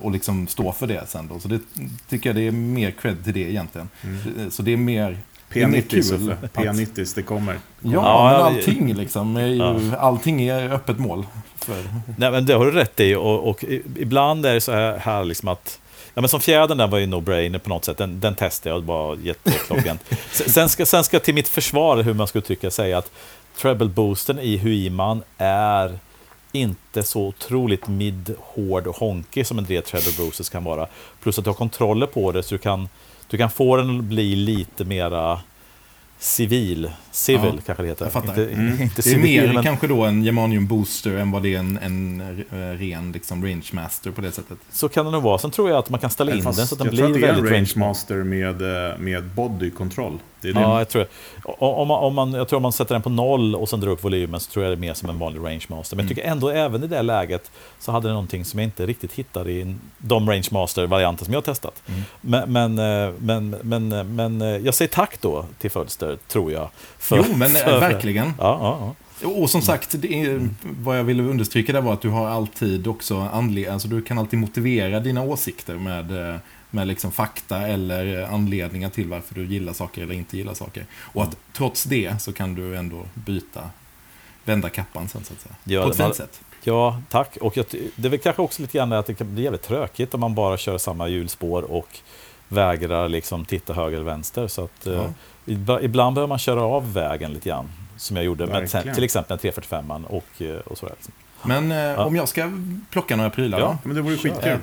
och liksom stå för det sen då. Så det tycker jag det är mer cred till det egentligen. Så det är mer det är mer P90, kul Soffe. att- P90, det kommer. Ja, Ja, men ja, allting liksom. Är ju, Allting är öppet mål. För, Nej, men det har du rätt i. Och, och ibland är det så här, här liksom att Ja, men som fjädern där var ju no-brainer på något sätt. Den, den testade jag var jätteklockrent. Sen- ska, sen ska till mitt försvar, hur man ska uttrycka säga att treble boosten i Huiman är inte så otroligt mid, hård och honkig som en del treble boosters kan vara. Plus att du har kontroller på det så du kan, du kan få den att bli lite mera civil. Civil Ja, kanske det heter. jag fattar. Inte, Mm. inte det är civil, mer men kanske då en Germanium Booster än vad det är en, en eh, ren liksom, Range Master på det sättet. så kan det nog vara. Sen tror jag att man kan ställa in Fast den så att den jag tror blir att det är en väldigt Range range Master med, eh, med body control. Det är det. Ja, jag tror om man, om man, Jag tror om man sätter den på noll och sen drar upp volymen så tror jag det är mer som en vanlig range master. Men jag tycker ändå även i det läget så hade det någonting som jag inte riktigt hittade i de range master-varianter som jag har testat. Mm. Men, men, eh, men, men, men eh, jag säger tack då till Fölster, tror jag. för- Jo, men eh, för- verkligen. Ja, ja, ja. Och som sagt, det är, vad jag ville understryka där var att du har alltid också anled- alltså du kan alltid motivera dina åsikter med, med liksom fakta eller eh, anledningar till varför du gillar saker eller inte gillar saker. Och att trots det så kan du ändå byta, vända kappan sen så att säga. Ja, På ett fint sätt. Ja, tack. Och jag, det är väl kanske också lite grann att det kan bli jävligt tråkigt om man bara kör samma hjulspår och vägrar liksom titta höger eller vänster. Så att, eh, Ja. ibla- ibland behöver man köra av vägen lite grann. Som jag gjorde med Verkligen. t- till exempel en 345 och, eh, och sådär. Liksom. Men eh, om jag ska plocka några prylar Ja. då? Men det vore skitkul.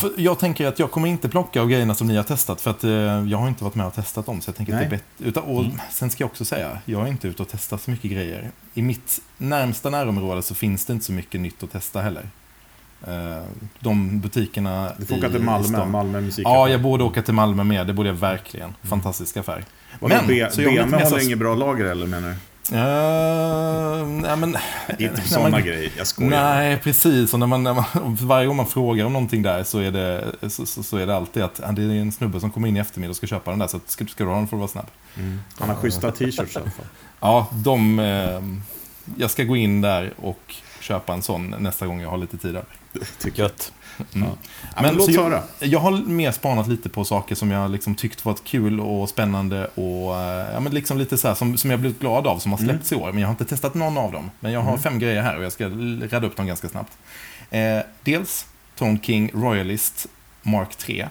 För jag tänker att jag kommer inte plocka av grejerna som ni har testat för att eh, jag har inte varit med och testat dem. Så jag tänker att det är bättre. Utan, och sen ska jag också säga, jag är inte ute och testar så mycket grejer. I mitt närmsta närområde så finns det inte så mycket nytt att testa heller. Eh, de butikerna Du får åka i- till i Malmö. Malmö musikaffär. Ja, jag borde åka till Malmö med. Det borde jag verkligen. Fantastisk affär. Men, B- så jag håller så- inget bra lager eller menar du? Uh, nej, men, Inte Nej, sådana grejer, jag skojar. Nej, precis. Och när man, när man, varje gång man frågar om någonting där så är det, så, så, så är det alltid att det är en snubbe som kommer in i eftermiddag och ska köpa den där. Så att, ska, ska du ha den får du vara snabb. Mm. Han har schyssta t-shirts i alla fall. Ja, de... Eh, jag ska gå in där och köpa en sån nästa gång jag har lite tid över. Gött. Mm. Ja, men låt höra. jag, jag har mer spanat lite på saker som jag liksom tyckt varit kul och spännande och eh, ja, men liksom lite så här som, som jag blivit glad av som har släppts i år. Men jag har inte testat någon av dem. Men jag har fem grejer här och jag ska rädda upp dem ganska snabbt. Eh, dels Tone King Royalist Mark 3.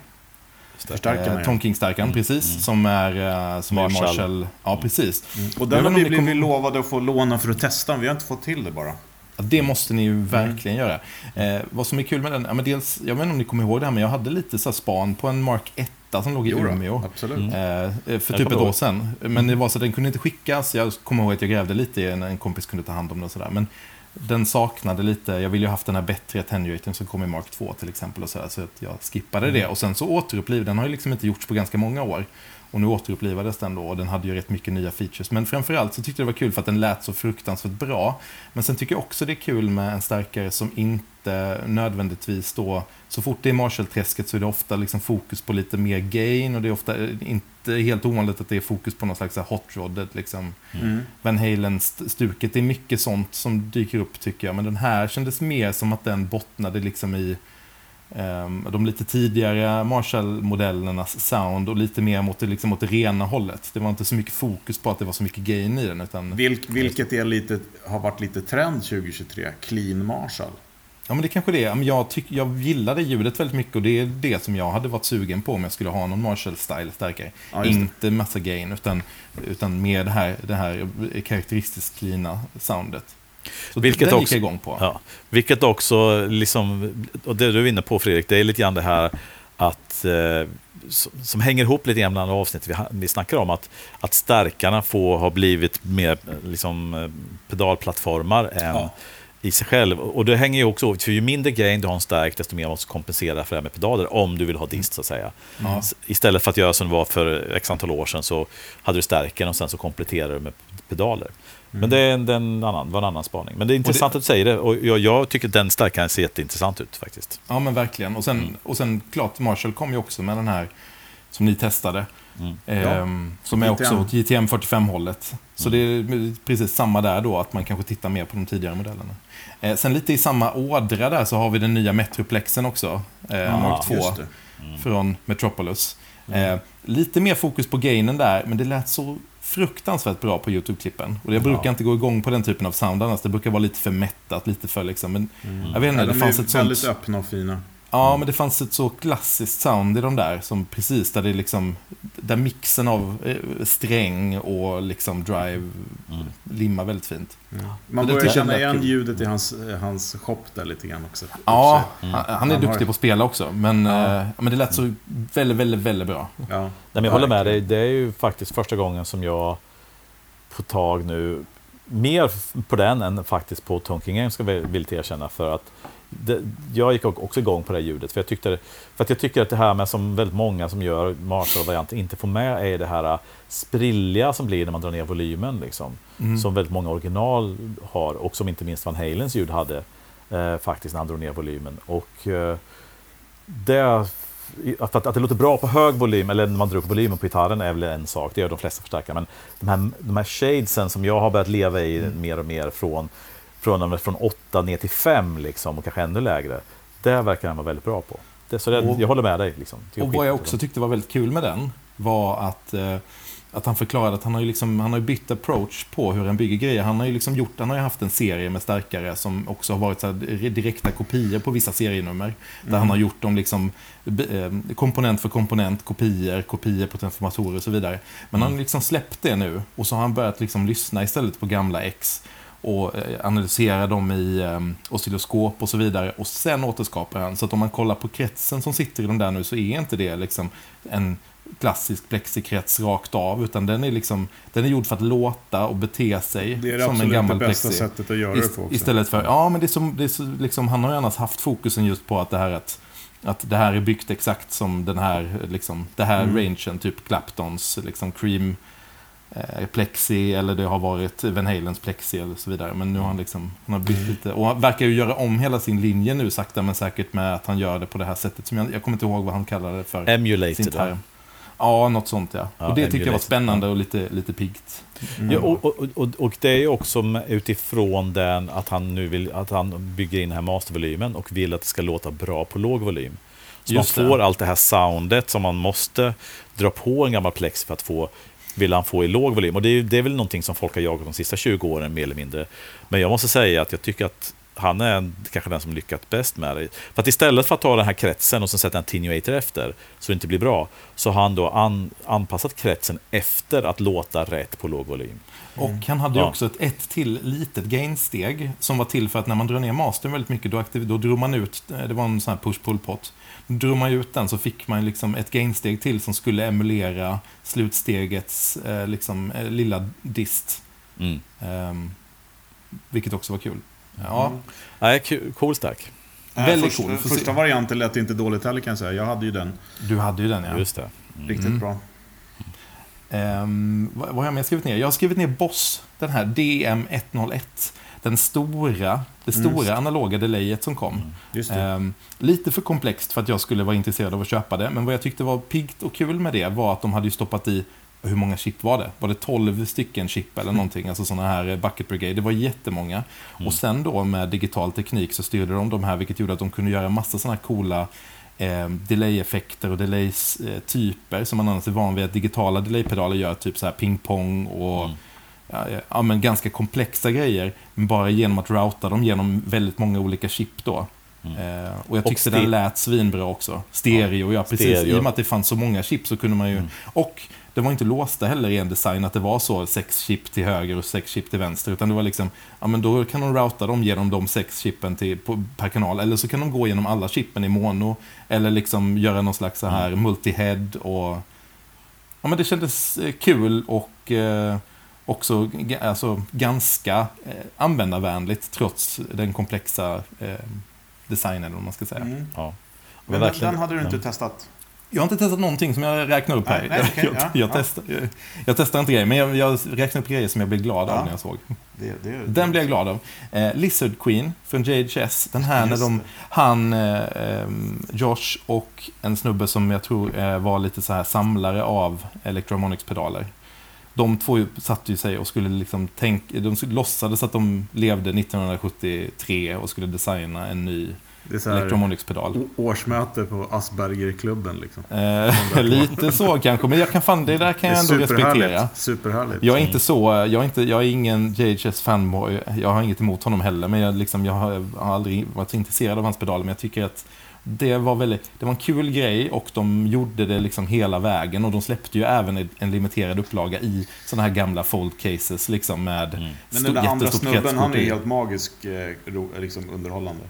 Förstärkarna, Eh. Tone King-stärkaren, precis. Som är, eh, som Marshall. är Marshall. Ja, precis. Och Jag den har vi blivit kommer- lovade att få låna för att testa, vi har inte fått till det bara. Ja, det måste ni ju verkligen göra. Eh, vad som är kul med den, ja, men dels, jag vet inte om ni kommer ihåg det här, men jag hade lite så span på en Mark 1 som låg i Jo Umeå. absolut. Eh, för Jag typ ett år sedan. Men det var så att den kunde inte skickas. Jag kommer ihåg att jag grävde lite i en, en kompis kunde ta hand om den och sådär. Men den saknade lite, jag ville ju haft den här bättre attenuatorn som kom i Mark 2 till exempel. Och så, där, så att jag skippade det. Och sen så återuppliv, den har ju liksom inte gjorts på ganska många år. Och nu återupplivades den då och den hade ju rätt mycket nya features. Men framförallt så tyckte jag det var kul för att den lät så fruktansvärt bra. Men sen tycker jag också det är kul med en stärkare som inte nödvändigtvis då, så fort det är Marshall-träsket så är det ofta liksom fokus på lite mer gain och det är ofta inte helt ovanligt att det är fokus på någon slags hot rod, liksom Mm. Van Halen-stuket. Det är mycket sånt som dyker upp tycker jag. Men den här kändes mer som att den bottnade liksom i de lite tidigare Marshall-modellernas sound och lite mer mot det, liksom, åt det rena hållet. Det var inte så mycket fokus på att det var så mycket gain i den. Utan, Vilk, vilket är lite, har varit lite trend 2023. Clean Marshall. ja, men det kanske det är. Jag, tyck, jag gillade ljudet väldigt mycket och det är det som jag hade varit sugen på om jag skulle ha någon Marshall-style stärkare. Ja, inte massa gain, utan, utan mer det här, det här karaktäristiskt cleana soundet. Så Vilket den gick också- jag igång på. Ja, vilket också, liksom, och det du är inne på Fredrik, det är lite grann det här att, eh, som, hänger ihop lite grann bland avsnitt vi, vi snackar om, att, att stärkarna får ha blivit mer liksom, eh, pedalplattformar än Ja. i sig själv. Och det hänger ju också för ju mindre gain du har en stark, desto mer måste du kompensera för det här med pedaler, om du vill ha dist så att säga. Ja. Istället för att göra som det var för x antal år sedan, så hade du stärken och sen så kompletterar du med pedaler. Men det är en, det är en annan, var en annan spaning. Men det är intressant att du säger det, och jag, jag tycker att den stärkaren ser jätteintressant ut faktiskt. Ja, men verkligen. Och sen, Mm. och sen klart, Marshall kom ju också med den här som ni testade. Mm. Ehm, som är också åt JTM 45-hållet. Så det är precis samma där då, att man kanske tittar mer på de tidigare modellerna. Eh, sen lite i samma ådra där så har vi den nya Metroplexen också. Eh, Ah, Mark 2 Just det. från Metropolis. Eh, lite mer fokus på gainen där, men det lät så fruktansvärt bra på YouTube-klippen. Och jag brukar Ja. inte gå igång på den typen av sound annars. Det brukar vara lite för mättat, lite för liksom... Men jag vet inte, Ja, det de fanns är ett sånt... väldigt öppna och fina. Ja, men det fanns ett så klassiskt sound i de där, som precis där det liksom, där mixen av eh, sträng och liksom drive Mm. limmar väldigt fint. Man det börjar känna igen kul. ljudet i hans, hans shop där lite grann också. Ja, Mm. han, han är Han har- duktig på att spela också, men, Ja. eh, men det lät så väldigt, väldigt, väldigt bra. Ja. Nej, men jag håller med dig, det är ju faktiskt första gången som jag på tag nu, mer på den än faktiskt på Tonking Game ska jag villigt erkänna. För att det, jag gick också igång på det ljudet. För, jag tyckte, för att jag tycker att det här med som väldigt många som gör Marshall-varianter inte får med är det här sprilliga som blir när man drar ner volymen. Liksom. Mm. Som väldigt många original har och som inte minst Van Halens ljud hade eh, faktiskt när han drog ner volymen. Och eh, det, att, att, att det låter bra på hög volym, eller när man drar upp volymen på gitarren är väl en sak, det gör de flesta förstärkare. Men de här, de här shadesen som jag har börjat leva i Mm. mer och mer från, från, från 8 ner till 5 liksom, och kanske ännu lägre. Det verkar han vara väldigt bra på. Det, så det, Och- jag håller med dig. Liksom. Och vad jag också tyckte var väldigt kul med den var att, eh, att han förklarade att han har, ju liksom, han har bytt approach på hur han bygger grejer. Han har ju liksom gjort, han har haft en serie med stärkare som också har varit så här direkta kopior på vissa serienummer. Där han har gjort dem liksom eh, komponent för komponent, kopior, kopior på transformatorer och så vidare. Men han har liksom släppt det nu och så har han börjat liksom lyssna istället på gamla X och eh, analysera dem i eh, oscilloskop och så vidare. Och sen återskapar han. Så att om man kollar på kretsen som sitter i den där nu så är inte det liksom en klassisk plexikrets rakt av. Utan den är, liksom, den är gjord för att låta och bete sig Det är det som en absolut det gammal bästa plexi. sättet att göra det på också. Istället för, ja men det är som, det är så, liksom, han har ju annars haft fokusen just på att det här att att det här är byggt exakt som den här, liksom, det här Mm. rangen, typ Claptons, liksom Cream Plexi eller det har varit Van Halens Plexi eller så vidare. Men nu har han liksom, han har bytt lite. Och han verkar ju göra om hela sin linje nu sakta men säkert med att han gör det på det här sättet. Som jag, jag kommer inte ihåg vad han kallar det för. Emulated. term. Ja, något sånt ja. Ja, och det tyckte jag var emulated. spännande och lite, lite piggt. Mm. Ja, och, och, och, och det är ju också utifrån den att han nu vill att han bygger in den här mastervolymen och vill att det ska låta bra på låg volym. Så Just man det. får allt det här soundet som man måste dra på en gammal plex för att få vill han få i låg volym. Och det är, det är väl någonting som folk har jagat de sista 20 åren mer eller mindre. Men jag måste säga att jag tycker att han är en, kanske den som lyckats bäst med det. För att istället för att ta den här kretsen och sen sätta en tenuator efter, så det inte blir bra, så har han då an, anpassat kretsen efter att låta rätt på låg volym. Och han hade Ja. också ett ett till litet gainsteg som var till för att när man drar ner mastern väldigt mycket, då, aktiv, då drog man ut, det var en sån här push-pull-pot. Drog man ut den så fick man liksom ett gainsteg till som skulle emulera slutstegets eh, liksom, eh, lilla dist. Mm. Ehm, vilket också var kul. Ja, Nej, kul- cool stack. Eh, Väldigt första, cool. Första se. varianten lät inte dåligt heller kan jag säga. Jag hade ju den. du hade ju den ja. Just det. Mm. Riktigt Mm. bra. Ehm, vad, vad har jag mer skrivit ner? Jag har skrivit ner Boss, den här DM101. Den stora, det Mm. stora analoga delayet som kom. Det. Ehm, lite för komplext för att jag skulle vara intresserad av att köpa det. Men vad jag tyckte var piggt och kul med det var att de hade stoppat i, hur många chip var det? Var det 12 stycken chip eller någonting? Alltså sådana här eh, bucket brigade. Det var jättemånga. Och sen då med digital teknik så styrde de de här vilket gjorde att de kunde göra massa sådana här coola eh, delay-effekter och delay-typer som man annars är van vid att digitala delay-pedaler gör. Typ så här ping-pong och Mm. Ja, men ganska komplexa grejer. Men bara genom att routa dem genom väldigt många olika chip då. Mm. Eh, och jag Och tyckte ste- den lät svinbra också. Stereo, ja precis. Stereo. I och med att det fanns så många chip så kunde man ju... Mm. Och det var inte låsta heller i en design att det var så sex chip till höger och sex chip till vänster. Utan det var liksom, ja men då kan de routa dem genom de sex chippen till, på, per kanal. Eller så kan de gå genom alla chippen i mono. Eller liksom göra någon slags så här multi-head och... Ja men det kändes eh, kul och eh, också alltså, ganska eh, användarvänligt trots den komplexa eh, designen, om man ska säga. Mm. Ja. Men den, verkligen- den hade du inte ja. testat? Jag har inte testat någonting som jag räknar upp här. Nej, nej, okej, jag, ja, jag, ja. testar, jag, jag testar inte grejer, men jag, jag räknar upp grejer som jag blev glad Ja. av när jag såg. Det, det, Den blev jag glad av. Eh, Lizard Queen från JHS. Den här när de, det. han, eh, ehm, Josh och en snubbe som jag tror eh, var lite så här samlare av Electromonics-pedaler. De två satte ju sig och skulle liksom tänka, de låtsades att de levde 1973 och skulle designa en ny det är Electromonics-pedal. årsmöte på Aspergerklubben liksom. Eh, lite så kanske, men jag kan fan, det där kan jag ändå respektera. superhärligt. Jag är inte så, jag är, inte, jag är ingen JHS fanboy, jag har inget emot honom heller, men jag, liksom, jag har, har aldrig varit så intresserad av hans pedaler, men jag tycker att det var, väldigt, det var en kul grej och de gjorde det liksom hela vägen och de släppte ju även en- limiterad upplaga i sådana här gamla fold cases liksom med Mm. Men den där andra snubben, han är helt magisk, eh, liksom underhållande.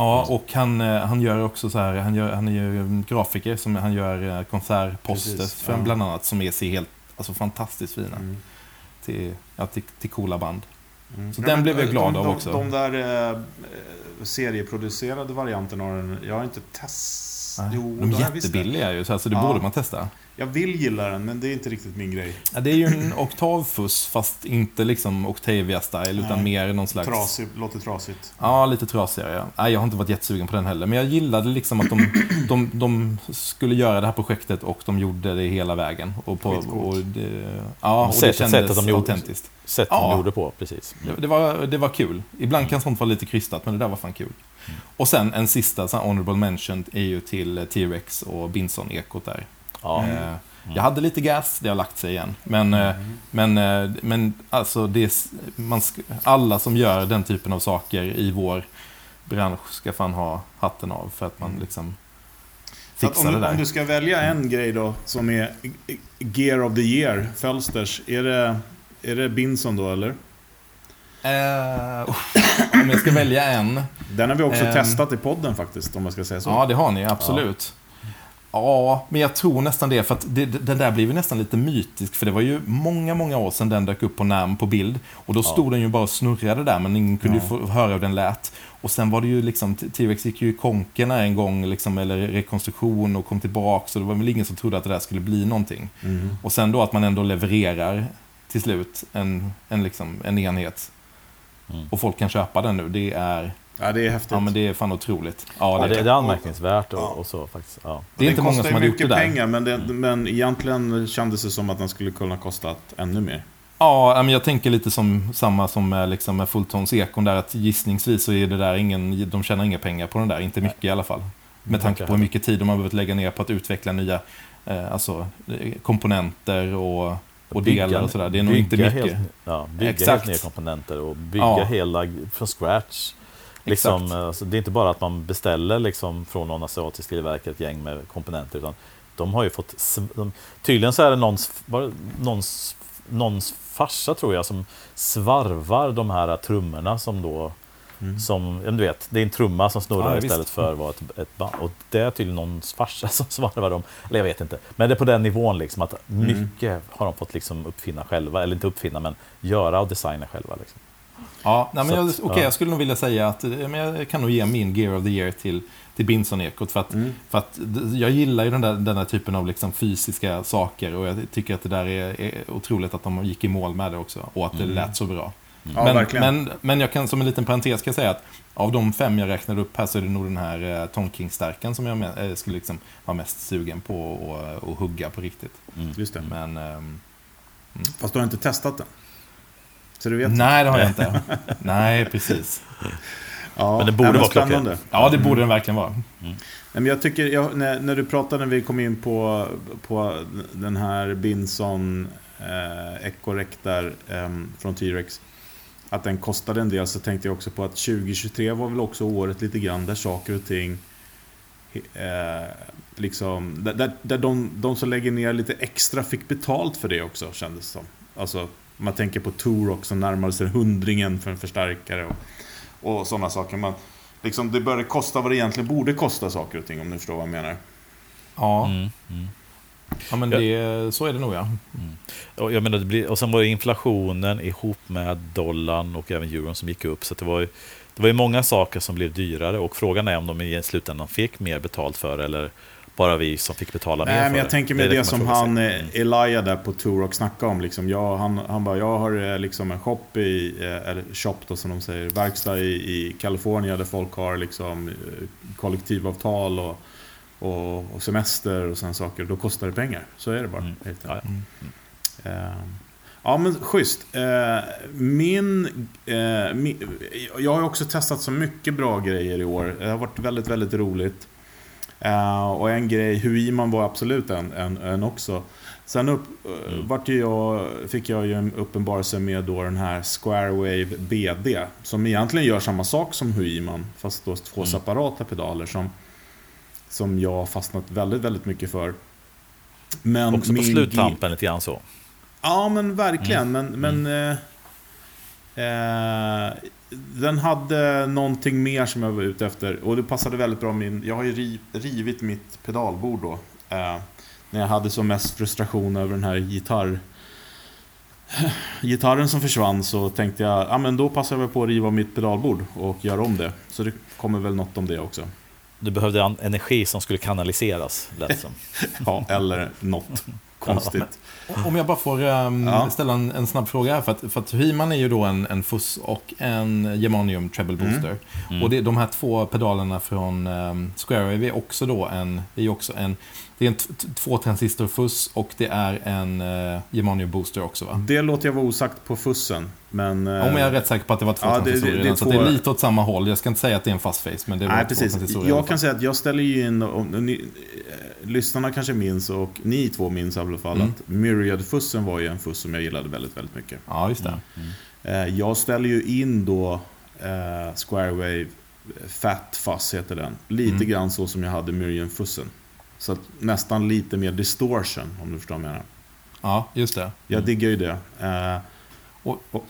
Ja, och han, eh, han gör också så här, han, gör, han är ju grafiker, som, han gör eh, konsertposter Precis, för ja. bland annat som är ser helt, alltså fantastiskt fina Mm. till, ja, till, till coola band. Mm. Så den blev jag de- glad de, av de, också. De där eh, serieproducerade varianterna jag har inte testat. Nej, Jo, de det är det. jättebilliga ju, så alltså, det Ja. borde man testa. Jag vill gilla den, men det är inte riktigt min grej. Ja, det är ju en oktavfuss, fast inte liksom Octavia-style, utan Nej. mer någon slags... Trasig, låter trasigt. Ja, lite trasigare. Ja. Nej, jag har inte varit jättesugen på den heller. Men jag gillade liksom att de, de, de skulle göra det här projektet och de gjorde det hela vägen. Och, på, och det, ja, och det Sättet- kändes sättet de gjorde- autentiskt. Sätt Ja. de gjorde på, precis. Det, det, var, det var kul. Ibland kan sånt vara lite krystat, men det där var fan kul. Och sen en sista så här honorable mention är ju till eh, T-Rex och Binson-ekot där. Ja. Eh, Jag hade lite gas, det har lagt sig igen. Men, eh, men, eh, men alltså, det är, man alla som gör den typen av saker i vår bransch ska fan ha hatten av för att man liksom Så att fixar det om, där. om du ska välja en grej då, som är Gear of the Year, Fölsters, är det, är det Binson då eller? Uff, om jag ska välja en. Den har vi också Ehm. testat i podden faktiskt, om man ska säga så. Ja, det har ni absolut. Ja, men jag tror nästan det, för att det, den där blev ju nästan lite mytisk, för det var ju många, många år sedan den dök upp på namn på bild. Och då stod den ju bara och snurrade där, men ingen kunde ju Ja. få höra hur den lät. Och sen var det ju liksom, T-Rex gick ju i konken här en gång, liksom, eller rekonstruktion och kom tillbaka, så det var väl ingen som trodde att det där skulle bli någonting. Mm. Och sen då att man ändå levererar till slut en, en, liksom, en enhet. Mm. Och folk kan köpa den nu, det är, Ja, det är häftigt. ja men det är fan otroligt. Ja, Ja, det, det, det är anmärkningsvärt och, Ja. och så faktiskt. Ja. det är inte många som hade gjort det mycket där. pengar, men, det, men egentligen kändes det som att den skulle kunna kosta ännu mer. Ja, men jag tänker lite som samma som med, liksom med Fulltons ekon där att gissningsvis så är det där ingen, de tjänar inga pengar på den där, inte mycket i alla fall. Med tanke på hur mycket tid de har behövt lägga ner på att utveckla nya eh, alltså, eh, komponenter och, och delar och sådär. Det är nog inte bygga mycket. Helt, ja, bygga Exakt. helt nya komponenter och bygga Ja. hela från scratch. Liksom, Exakt. alltså, det är inte bara att man beställer liksom, från någon asiatisk tillverkare ett gäng med komponenter, utan de har ju fått... De, tydligen så är det någons, någons, någons farsa, tror jag, som svarvar de här trummorna som då... Som, ja, du vet, det är en trumma som snurrar Ja, visst. istället för att vara ett, ett band. Och det är tydligen någons farsa som svarvar dem. Eller jag vet inte. Men det är på den nivån liksom att mycket har de fått liksom uppfinna själva. Eller inte uppfinna, men göra och designa själva. Liksom. Ja, nej, men jag, att, okej, ja. jag skulle nog vilja säga att men jag kan nog ge min Gear of the Year till, till Binson-ekot. För att, för att jag gillar ju den där, den där typen av liksom fysiska saker och jag tycker att det där är, är otroligt att de gick i mål med det också. Och att det lät så bra. Ja, men, verkligen. men, men jag kan som en liten parentes ska jag säga att av de fem jag räknade upp här så är det nog den här eh, Tom King-stärken som jag med, eh, skulle liksom vara mest sugen på att och hugga på riktigt. Just det. Men ehm, Fast du har inte testat den. Så du vet. nej, det har jag inte. nej, precis. Ja, Men det borde vara spännande. Ja, det borde den verkligen vara. Nej, Men jag tycker, jag, när, när du pratade när vi kom in på, på den här Binson eh, Ecorec där eh, från T-Rex. Att den kostade en del så tänkte jag också på att 2023 var väl också året lite grann där saker och ting eh, liksom, där, där, där de, de som lägger ner lite extra fick betalt för det också kändes det som. Alltså, man tänker på Torok som närmade sig hundringen för en förstärkare och, och sådana saker. Man, liksom, det började kosta vad det egentligen borde kosta saker och ting om du förstår vad jag menar. Ja, Mm, mm. Ja men Ja. det, så är det nog ja. Och, jag menar, det blir, och sen var det inflationen ihop med dollarn och även euron som gick upp. Så att det var ju, det var ju många saker som blev dyrare och frågan är om de i slutändan fick mer betalt för eller bara vi som fick betala mer Nej, för men jag tänker med det, kan som han, eh, Mm. Elijah där på Turok snackade om. Liksom, jag, han, han bara, jag har eh, liksom en shop i, eh, eller shop då som de säger, verkstad i, i Kalifornien där folk har liksom eh, kollektivavtal och, och, och semester och sådana saker. Då kostar det pengar. Så är det bara. Mm. helt Ja, ja. Eh, Ja men schysst. Eh, Min, eh, min... Jag har också testat så mycket bra grejer i år. Det har varit väldigt, väldigt roligt. Och en grej, Huiman var absolut en, en, en också. Sen upp, eh, vart jag, fick jag ju en uppenbarelse med då den här Squarewave BD. Som egentligen gör samma sak som Huiman. Fast då två separata pedaler som, som jag har fastnat väldigt, väldigt mycket för. Men Också på sluttampen lite grann så. Ja, men verkligen. Men, men eh, eh, den hade någonting mer som jag var ute efter. Och det passade väldigt bra min... Jag har ju riv, rivit mitt pedalbord då. Eh, när jag hade som mest frustration över den här gitarr... Gitarren som försvann så tänkte jag, ja men då passar jag på att riva mitt pedalbord och göra om det. Så det kommer väl något om det också. Du behövde en energi som skulle kanaliseras, lät som. Ja, eller något konstigt. Om jag bara får ehm, Ja. ställa en, en snabb fråga här. För att, för att Hyman är ju då en, en Fuss och en Germanium Treble Booster. Och det, de här två pedalerna från um, Squarewave är också då en, är också en, det är en t- t- två transistor Fuss och det är en uh, Germanium Booster också va? Det låter jag vara osagt på fussen. Men... eh, Om jag är rätt säker på att det var två Ja, det- det- det redan, så två- det är lite åt samma håll. Jag ska inte säga att det är en fast face, men det var Nej, två precis. Jag fall. kan säga att jag ställer ju in, och ni, eh, lyssnarna kanske minns och ni två minns i alla fall Mm. att Myriad-fussen var ju en fuss som jag gillade väldigt, väldigt mycket. Ja, just det. Eh, Jag ställer ju in då eh, Squarewave Fat Fuzz heter den. Lite Mm. grann så som jag hade Myriad-fussen. Så att nästan lite mer distortion om du förstår vad jag menar. Ja, just det. Jag diggar ju det. Eh, Och- och,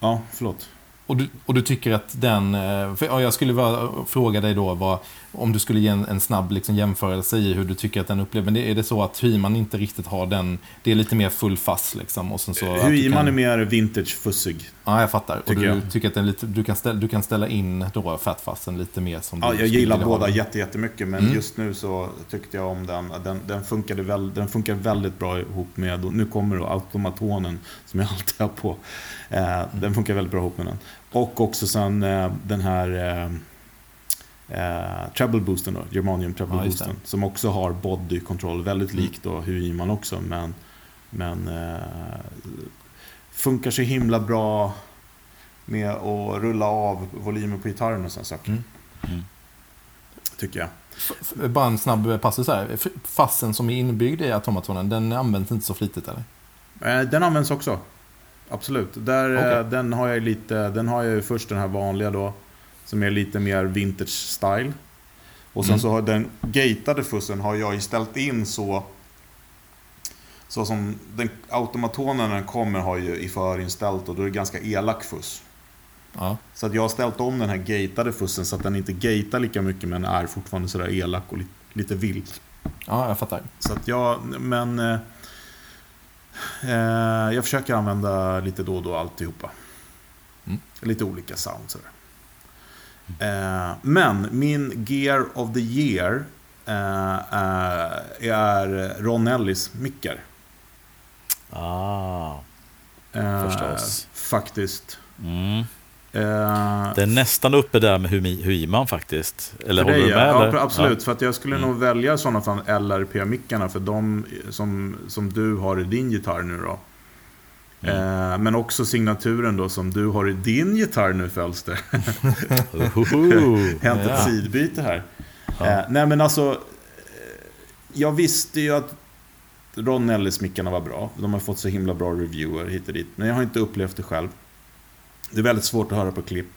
ja, förlåt. Och du, och du tycker att den... eh, För, ja, jag skulle bara fråga dig då vad, om du skulle ge en, en snabb liksom, jämförelse i hur du tycker att den upplever. Men det, är det så att Hyman inte riktigt har den... Det är lite mer full fass liksom. Och sen så att du Hur man kan- är mer vintage-fussig. Ja, jag fattar. Och tycker du jag. tycker att den lite, du, kan ställa, du kan ställa in då fatfassen lite mer som Ja, du jag gillar båda jätte, jättemycket, men Mm. just nu så tyckte jag om den. Den, den, funkade väl, den funkar väldigt bra ihop med, och nu kommer då automatonen som jag alltid har på. Eh, den funkar väldigt bra ihop med den. Och också sen eh, den här eh, eh, treble boosten då, Germanium treble Ja, boosten. Som också har body control, väldigt Mm. likt då Huiman också. Men, men eh, funkar så himla bra med att rulla av volymen på gitarren och sådana saker. Mm. Mm. Tycker jag. F- Bara en snabb passus här. Fassen som är inbyggd i automatonen, den används inte så flitigt eller? Eh, Den används också. Absolut. Där, Okej. eh, Den har jag lite, den har jag först den här vanliga då. Som är lite mer vintage style. Och sen så har den gatade fussen har jag ju ställt in så så som den automatonen när den kommer har ju i förinställt och då är det ganska elak fuss. Ja. Så att jag har ställt om den här gatade fussen så att den inte gatar lika mycket men är fortfarande sådär elak och lite, lite vild. ja, jag fattar. Så att jag, men... Eh, eh, jag försöker använda lite då och då alltihopa. Mm. Lite olika sounds. sådär. Eh, men min Gear of the Year eh, eh, är Ron Ellis mickar. Ah, Eh, Förstås. Faktiskt. mm. Eh, Det är nästan uppe där med Huiman faktiskt. Eller håller dig, du med? ja, eller? absolut. För att jag skulle Mm. nog välja i sådana fall LRP-mickarna för de som, som du har i din gitarr nu då. Mm. Eh, men också signaturen då som du har i din gitarr nu. Ohoho. Hänt Ja. ett sidbyte här. Ja. Eh, nej men alltså. eh, Jag visste ju att Ron Ellis-mickarna var bra. De har fått så himla bra reviewer hit och dit. Men jag har inte upplevt det själv. Det är väldigt svårt att höra på klipp.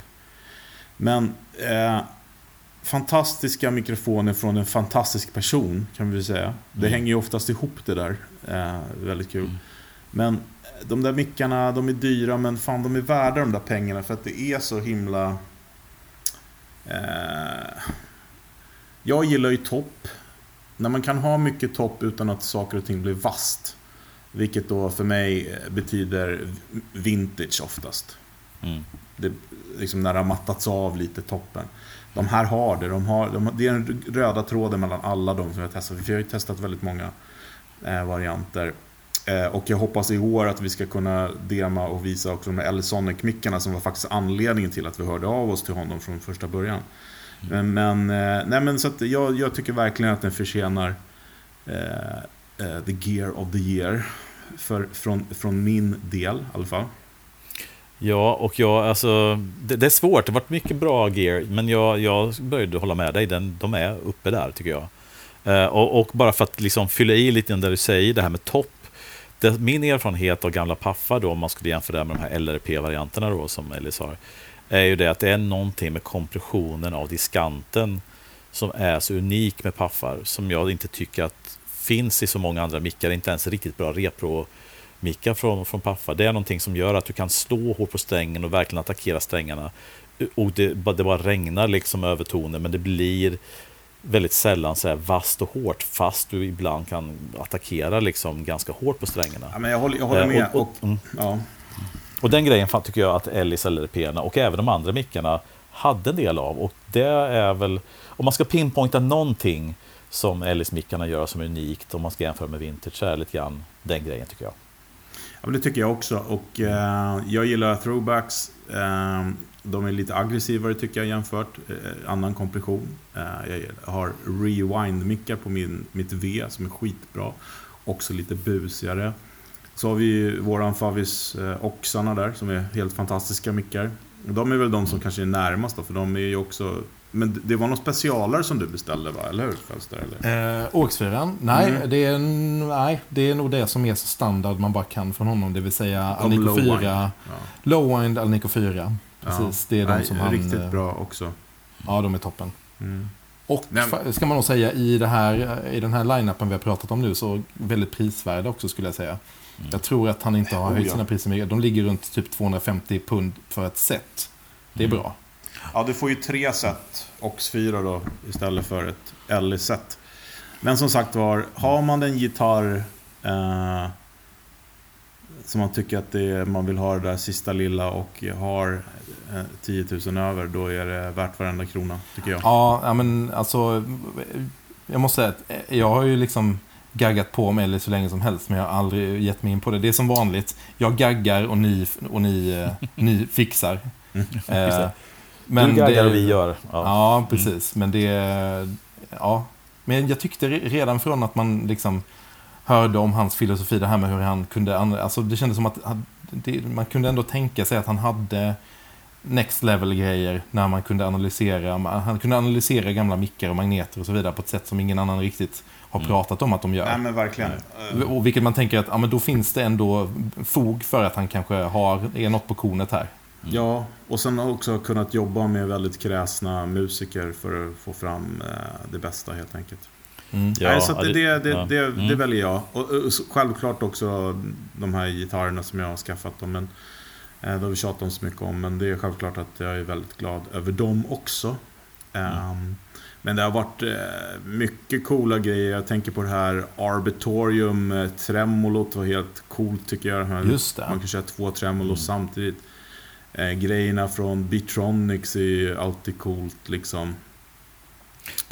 Men eh, fantastiska mikrofoner från en fantastisk person kan vi säga. Det Mm. hänger ju oftast ihop det där. Eh, väldigt kul. Mm. Men de där mickarna, de är dyra men fan de är värda de där pengarna för att det är så himla... Eh, jag gillar ju topp. När man kan ha mycket topp utan att saker och ting blir vast. Vilket då för mig eh, betyder vintage oftast. Mm. Det, liksom när det har mattats av lite toppen. De här har det. De har, de, det är den röda tråden mellan alla de som jag har testat. För jag har ju testat väldigt många eh, varianter. Eh, och jag hoppas i år att vi ska kunna dema och visa också de här L-Sonic-mickarna som var faktiskt anledningen till att vi hörde av oss till honom från första början. Men, men, eh, nej, men så jag, jag tycker verkligen att den förtjänar eh, eh, the gear of the year. För, från, från min del i alla fall. Ja, och jag, alltså, det, det är svårt. Det har varit mycket bra gear, men jag, jag började hålla med dig. Den, de är uppe där, tycker jag. Eh, och, och bara för att liksom fylla i lite där du säger, det här med topp. Det, min erfarenhet av gamla paffar, då, om man skulle jämföra det med de här LRP-varianterna då, som Ellis har, är ju det att det är någonting med kompressionen av diskanten som är så unik med paffar, som jag inte tycker att finns i så många andra mickar, inte ens riktigt bra repro mickar från, från Paffa. Det är någonting som gör att du kan slå hårt på strängen och verkligen attackera strängarna. Och det, bara- det bara regnar liksom över tonen, men det blir väldigt sällan så här vasst och hårt, fast du ibland kan attackera liksom ganska hårt på strängarna. Ja, men jag håller, jag håller Eh, med. och- Och, och- mm. ja. Och den grejen tycker jag att Ellis LRP och även de andra mickarna hade en del av. Och det är väl, om man ska pinpointa någonting som Ellis-mickarna gör som är unikt, om man ska jämföra med vintage, så är lite grann den grejen tycker jag. Ja, men det tycker jag också. Och eh, jag gillar throwbacks. Eh, de är lite aggressivare tycker jag jämfört. Eh, annan kompression. Eh, jag har rewind-mickar på min, mitt V som är skitbra. Också lite busigare. Så har vi våran Favis eh, Oxarna där som är helt fantastiska mickar. De är väl de som kanske är närmast då, för de är ju också... Men det var någon specialare som du beställde va? Eller hur? Fölster, eller? Eh, Åksfyran? Nej, Mm. det är, nej, det är nog det som är så standard man bara kan från honom. Det vill säga Alnico low 4. wind. Ja. Lowwind Alnico 4. Precis, det är de Nej, som han... Riktigt eh, bra också. Ja, de är toppen. Mm. Och Nej, ska man nog säga i, det här, i den här line-upen vi har pratat om nu så väldigt prisvärda också skulle jag säga. Jag tror att han inte har höjt sina priser mycket. De ligger runt typ 250 pund för ett set. Det är Mm. bra. Ja, du får ju tre set Ox4 då istället för ett LE-set. Men som sagt var, har man en gitarr eh, som man tycker att det är, man vill ha det där sista lilla och har eh, 10 000 över, då är det värt varenda krona, tycker jag. Ja, men alltså... Jag måste säga att eh, jag har ju liksom gaggat på med Ellie så länge som helst, men jag har aldrig gett mig in på det. Det är som vanligt. Jag gaggar och ni, och ni, eh, ni fixar. Eh, Men du gaggar det- och vi gör. Ja. Ja, precis. Men det... Ja. Men jag tyckte re- redan från att man liksom hörde om hans filosofi, det här med hur han kunde... Alltså det kändes som att man kunde ändå tänka sig att han hade next level-grejer när man kunde analysera. Han kunde analysera gamla mickar och magneter och så vidare på ett sätt som ingen annan riktigt har Mm. pratat om att de gör. Nej, men verkligen. Och vilket man tänker att ja, men då finns det ändå fog för att han kanske har, är något på kornet här. Ja, och sen har också kunnat jobba med väldigt kräsna musiker för att få fram eh, det bästa helt enkelt. Mm. Ja, Nej, så att det, det, det, ja. det, Mm. det väljer jag. Och, och självklart också de här gitarrerna som jag har skaffat. Dem, men, eh, det har vi tjatat om så mycket om. Men det är självklart att jag är väldigt glad över dem också. Ehm, men det har varit eh, mycket coola grejer. Jag tänker på det här Arbitorium eh, Tremolot var helt coolt tycker jag. Det här- Just det. Man kan köra två tremolos samtidigt. Eh, grejerna från Bitronics är ju alltid coolt liksom.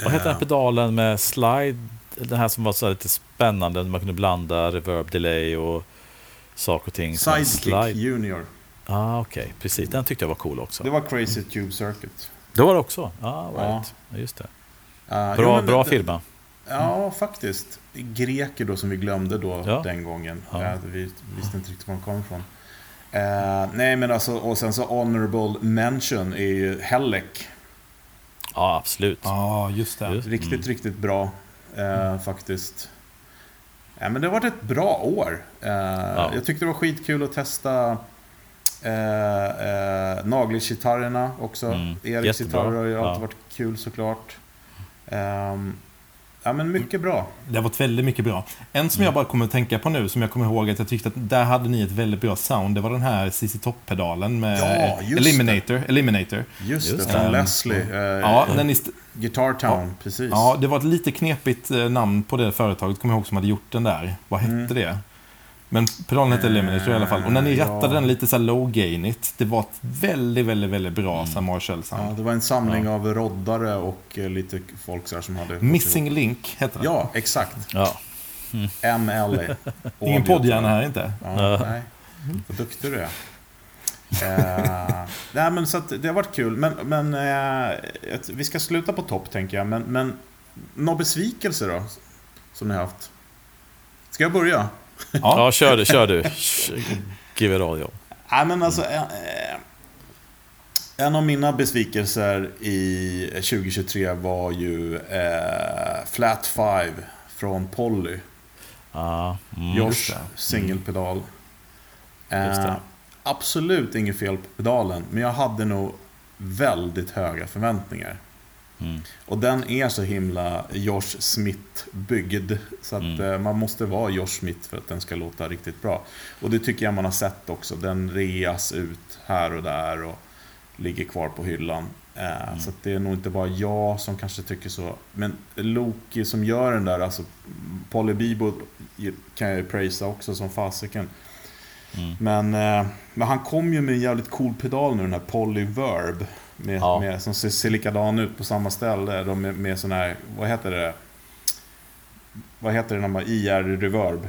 Vad hette den Eh, pedalen med slide? Den här som var så lite spännande. Man kunde blanda reverb, delay och saker och ting. Sidekick slide. Junior. Ah, Okej, precis. Den tyckte jag var cool också. Det var Crazy Tube Circuit. Det var det också? Ah, right. ja. Just det. Eh, Bra, jo, bra det- firma. Ja, faktiskt. Greker då som vi glömde då Ja. den gången. Ja. Eh, vi visste inte riktigt var de kom ifrån. Eh, nej men alltså, och sen så Honorable Mention är ju Hellec. Ja, absolut. Ja, just det. Just. Riktigt, Mm. riktigt bra eh, faktiskt. Ja, men det har varit ett bra år. Eh, Jag tyckte det var skitkul att testa eh, eh, Naglish-gitarrerna också. Mm, Eriks gitarrer har ju alltid Ja. varit kul såklart. Ehm, ja men mycket bra. Det har varit väldigt mycket bra. En som jag bara kommer att tänka på nu, som jag kommer ihåg att jag tyckte att där hade ni ett väldigt bra sound. Det var den här CC Top-pedalen med Ja, just Eliminator. Eliminator. Just, Just det, från det. Leslie. Eh, Ja, när ni st- Guitar Town, precis. ja, det var ett lite knepigt eh, namn på det företaget, kommer jag ihåg, som hade gjort den där. Vad hette Mm. det? Men pedalen hette Eliminator i alla fall. Och när ni Ja. rattade den lite så low-gainigt, det var ett väldigt, väldigt, väldigt bra mm. Marshall-sound. Ja, det var en samling av roddare och eh, lite folk så här som hade... Missing Link hette den. Ja, exakt. Ja. ML. Ingen poddhjärna här inte. Ja, nej. Vad duktig du är. Eh, nej, men så att det har varit kul. Men, men eh, vi ska sluta på topp, tänker jag. Men, men några besvikelser då? Som ni har haft? Ska jag börja? Ja. ja, kör du. Kör du. Give it all, ja. Nej, men alltså... Eh, en av mina besvikelser i 2023 var ju eh, Flat 5 från Polly. Ah, mm. Josh det. singelpedal. Det. Eh, absolut inget fel på pedalen, men jag hade nog väldigt höga förväntningar. Mm. Och den är så himla Josh Smith-byggd. Så att Mm. eh, man måste vara Josh Smith för att den ska låta riktigt bra. Och det tycker jag man har sett också. Den reas ut här och där och ligger kvar på hyllan. Eh, Mm. Så det är nog inte bara jag som kanske tycker så. Men Loki som gör den där, alltså Polly Bibo kan jag ju prisa också som fasiken. Mm. Men, eh, men han kom ju med en jävligt cool pedal nu, den här Polyverb. Med, Ja. med, som ser, ser likadan ut på samma ställe. De med, med sån här, vad heter det? Vad heter det när man IR-reverb?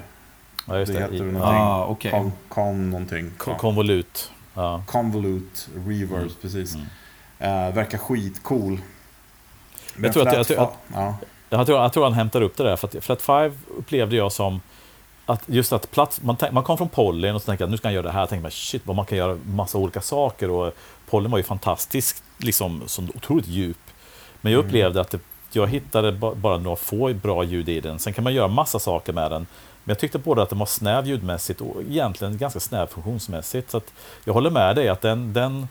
Ja, just Det det. heter I- någonting. Ah, okej. Con, con någonting. Ko- Konvolut. Ja. Convolute reverbs, precis. Mm. Eh, verkar skitcool. Men Jag tror att- jag tror att- ja. Jag tror, jag tror han hämtar upp det där. För att Flat 5 upplevde jag som att just att plats, man, tänk, man kom från Pollyn och så tänkte jag att nu ska han göra det här. Jag tänkte man, shit vad man kan göra massa olika saker. Och Pollyn var ju fantastisk, liksom, som otroligt djup. Men jag upplevde att det, jag hittade ba, bara några få bra ljud i den. Sen kan man göra massa saker med den. Men jag tyckte både att den var snäv ljudmässigt och egentligen ganska snäv funktionsmässigt. Så jag håller med dig att den, den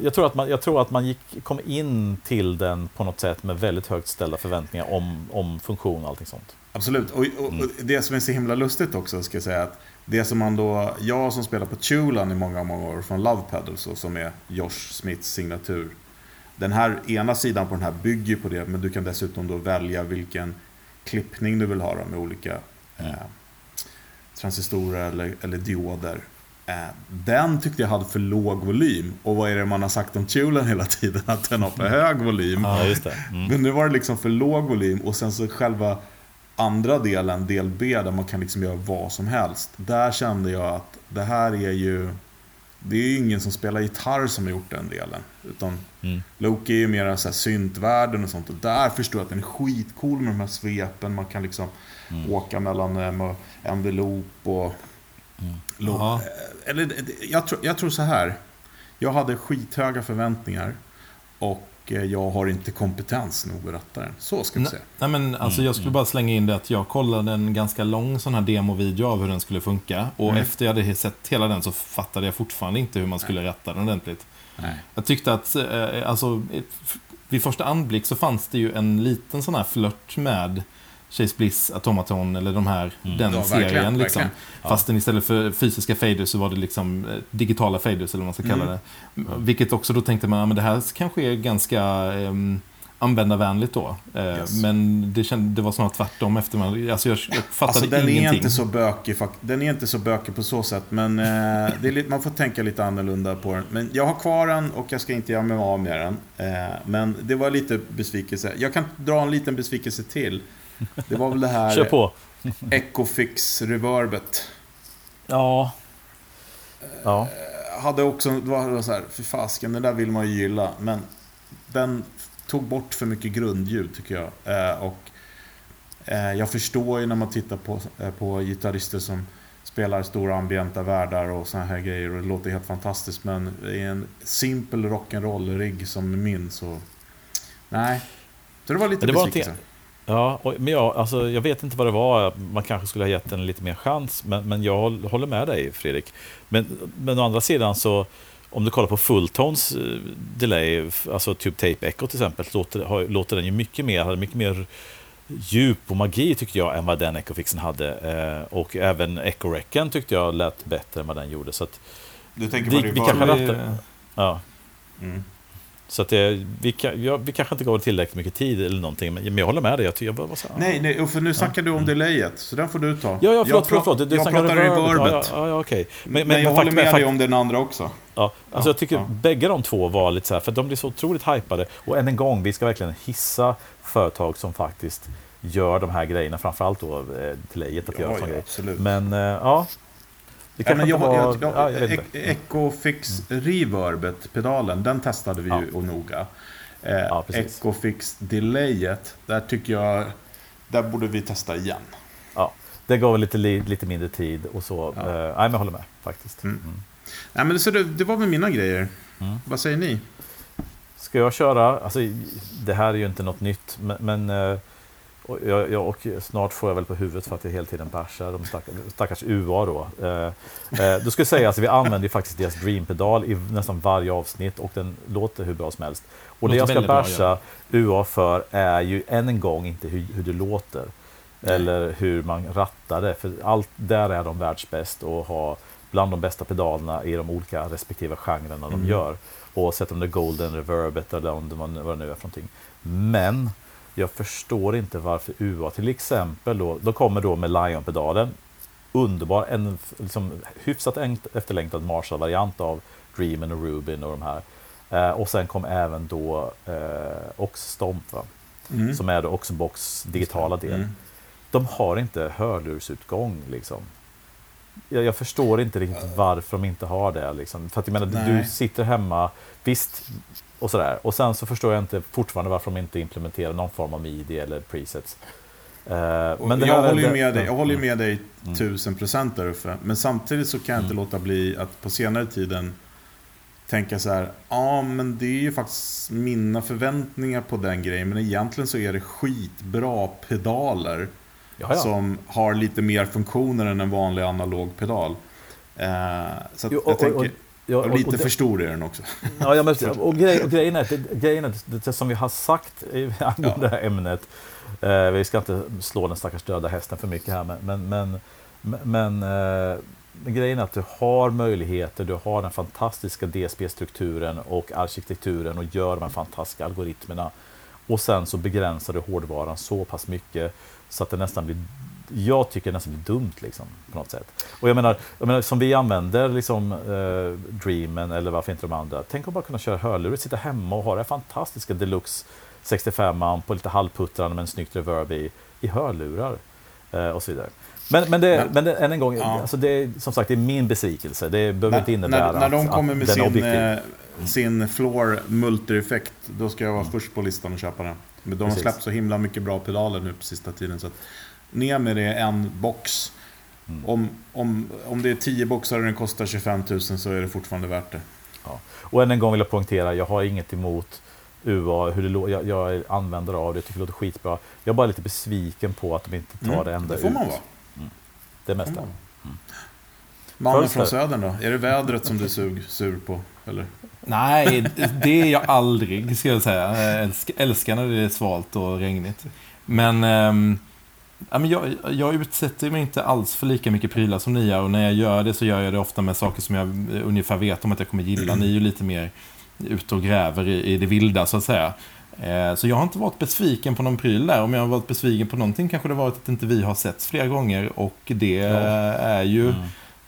jag tror att man, jag tror att man gick, kom in till den på något sätt med väldigt högt ställda förväntningar om, om funktion och allting sånt. Absolut. Och, och, och det som är så himla lustigt också, ska jag säga att det som man då, jag som spelar på Tulan i många, många år från Love Pedals och som är Josh Smiths signatur. Den här ena sidan på den här bygger på det, men du kan dessutom då välja vilken klippning du vill ha då, med olika eh, transistorer eller, eller dioder. Eh, den tyckte jag hade för låg volym. Och vad är det man har sagt om Tulan hela tiden? Att den har för hög volym. Ja, just det. Mm. Men nu var det liksom för låg volym och sen så själva andra delen, del B, där man kan liksom göra vad som helst. Där kände jag att det här är ju... Det är ju ingen som spelar gitarr som har gjort den delen. Utan Mm. Loki är ju mer så här syntvärlden och sånt. Och där förstår jag att den är skitcool med de här svepen. Man kan liksom Mm. åka mellan eh, envelop och... Mm. Lo- Ja. eh, Eller, eh, jag, tror, jag tror så här. Jag hade skithöga förväntningar. Och eh, jag har inte kompetens nog att ratta den. Så ska vi Nej, säga. nej men alltså jag skulle bara slänga in det att jag kollade en ganska lång sån här demovideo av hur den skulle funka. Och Mm. efter jag hade sett hela den så fattade jag fortfarande inte hur man skulle ratta den ordentligt. Nej. Jag tyckte att, eh, alltså, vid första anblick så fanns det ju en liten sån här flört med Chase Bliss, Automaton eller de här, den Mm. Ja, serien. verkligen, liksom. verkligen. Fast den istället för fysiska faders så var det liksom eh, digitala faders eller vad man ska kalla Mm. det. Vilket också då tänkte man, ja, men det här kanske är ganska um, användarvänligt då. Eh, Yes. Men det, kände, det var snarare tvärtom efter man, alltså jag, jag fattade Alltså den ingenting. är inte så bökig, den är inte så bökig på så sätt, men eh, det är lite, man får tänka lite annorlunda på den. Men jag har kvar den och jag ska inte göra mig av med den. Men det var lite besvikelse. Jag kan dra en liten besvikelse till. Det var väl det Kör här på. Ecofix reverbet. Ja. Ja. Hade också, det var så här, för fasken, den där vill man ju gilla. Men den tog bort för mycket grundljud tycker jag. Eh, och eh, jag förstår ju när man tittar på, eh, på gitarrister som spelar stora ambienta världar och såna här grejer. Och det låter helt fantastiskt. Men i en simpel rock'n'roll-rigg som min så... Nej. Så det var lite var besvikelse. Ja, och, men jag, alltså, jag vet inte vad det var. Man kanske skulle ha gett den lite mer chans. Men, men jag håll- håller med dig, Fredrik. Men, men å andra sidan så, om du kollar på Fulltones eh, delay, alltså Tube Tape Echo till exempel, låter, har, låter den ju mycket mer, hade mycket mer djup och magi tycker jag än vad den Echofixen hade. Eh, och även Echo Recken tyckte jag lät bättre än vad den gjorde. Så att, Du tänker Vi- på vi reverb. kanske det- rattar- ja. Mm. Så att det, vi, ja, vi kanske inte gav det tillräckligt mycket tid eller någonting, men, men jag håller med dig. Jag, tycker- jag bara, så, Nej, nej, för nu snackar du om delayet. Så den får du ta. Ja, ja jag förlåt, förlåt, förlåt. Du, du jag pratar reverbet. reverbet. Ja, ja, ja, okej. Men, jag håller med dig om den andra också. Ja, alltså Ja, jag tycker ja. bägge de två var lite så här, för de blir så otroligt hypade. Och än en gång, vi ska verkligen hissa företag som faktiskt gör de här grejerna, framförallt då eh, delayet att göra Ja, sån ja, grej. absolut. Men eh, ja, det Ja, men jag, inte var... jag, ja, jag jag, inte. Ecofix Reverbet, pedalen, den testade vi ju och noga. Eh, Ja. Ecofix Delayet, där tycker jag... Där borde vi testa igen. Ja, det gav lite, li- lite mindre tid och så. Ja. Eh, nej, men håller med faktiskt. Mm. Mm. Nej, men så det, det var väl mina grejer. Mm. Vad säger ni? Ska jag köra? Alltså, det här är ju inte något nytt, men, men eh, och jag, jag, och snart får jag väl på huvudet för att jag hela tiden bärsar de stackars, stackars UA då. Eh, eh, då ska jag säga att alltså, vi använder ju faktiskt deras Dream-pedal i nästan varje avsnitt och den låter hur bra som helst. Och det jag ska bärsa UA för är ju än en gång inte hur, hur det låter. Nej. Eller hur man rattar det. För allt där är de världsbäst och har bland de bästa pedalerna i de olika respektive genrerna de Mm. gör. Oavsett om det är golden reverbet eller om det, vad vad det nu är för någonting. Men jag förstår inte varför UA till exempel då, de kommer då med Lion-pedalen. Underbar, en liksom, hyfsat efterlängtad Marshall-variant av Dreamen och Rubin och de här. Eh, och sen kom även då eh, Ox Stomp, va? Mm. som är då Oxbox digitala del. Mm. De har inte hörlursutgång liksom. Jag, jag förstår inte riktigt varför de inte har det. Liksom. För att jag menar, du Nej. sitter hemma, visst, och sådär. Och sen så förstår jag inte fortfarande varför de inte implementerar någon form av midi eller presets. Och men jag, här är håller det- med dig, jag håller Mm. med dig Mm. tusen procent där uppe. Men samtidigt så kan jag inte Mm. låta bli att på senare tiden tänka så här. Ja, men det är ju faktiskt mina förväntningar på den grejen. Men egentligen så är det skitbra pedaler. Ja, ja. Som har lite mer funktioner än en vanlig analog pedal. Eh, så Jo, jag tänker, ja, och lite och det- för stor är den också. Ja, ja, men, och, grej, och grejen är, det, grejen är det, som vi har sagt i- angående det här ämnet, eh, vi ska inte slå den stackars döda hästen för mycket här, men, men, men, men, eh, grejen är att du har möjligheter, du har den fantastiska DSP-strukturen och arkitekturen och gör de här fantastiska algoritmerna. Och sen så begränsar du hårdvaran så pass mycket så att det nästan blir jag tycker det nästan blir dumt liksom, på något sätt. Och jag menar, jag menar som vi använder liksom, eh, Dreamen eller varför inte de andra. Tänk att bara kunna köra hörlurar, sitta hemma och ha det fantastiska Deluxe 65 på lite halvputtrande med en snyggt reverb i, i hörlurar. Eh, och så vidare. Men, men, det, Men- men, det, än en gång, Ja. alltså det är, som sagt det är min besvikelse. Det behöver inte innebära när, när de kommer med den är sin, objektiv. eh, sin Floor Multi-effekt, då ska jag vara först på listan och köpa den. Men de har Precis. släppt så himla mycket bra pedaler nu på sista tiden. Så ner med det en box. Mm. Om, om, om det är 10 boxar och den kostar 25 000 så är det fortfarande värt det. Ja. Och än en gång vill jag poängtera, jag har inget emot UA, hur det jag, jag är användare av det, jag tycker det låter skitbra. Jag är bara lite besviken på att de inte tar Mm, det ända det får man ut. vara. Det Det mesta. man vara. Mannen Fölster. från södern då? Är det vädret som du är sug, sur på? eller? Nej, det är jag aldrig, ska jag säga. Jag älskar, när det är svalt och regnigt. Men, ähm, ja, men jag, jag utsätter mig inte alls för lika mycket prylar som ni gör. Och när jag gör det så gör jag det ofta med saker som jag ungefär vet om att jag kommer gilla. Ni är ju lite mer ute och gräver i, i det vilda, så att säga. Eh, så jag har inte varit besviken på någon pryl där. Om jag har varit besviken på någonting kanske det varit att inte vi har setts flera gånger. Och det ja. är ju... Mm.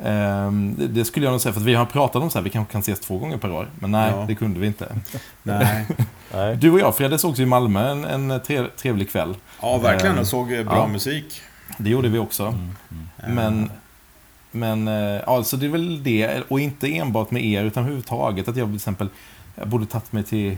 Um, det, det, skulle jag nog säga, för vi har pratat om så här, vi kanske kan ses två gånger per år. Men nej, ja. det kunde vi inte. nej. Du och jag, Fredde, sågs i Malmö en, en trevlig kväll. Ja, verkligen. Och såg bra ja. musik. Det gjorde vi också. Mm, mm. Men, men alltså det är väl det, och inte enbart med er, utan överhuvudtaget. Att jag till exempel, jag borde tagit mig till,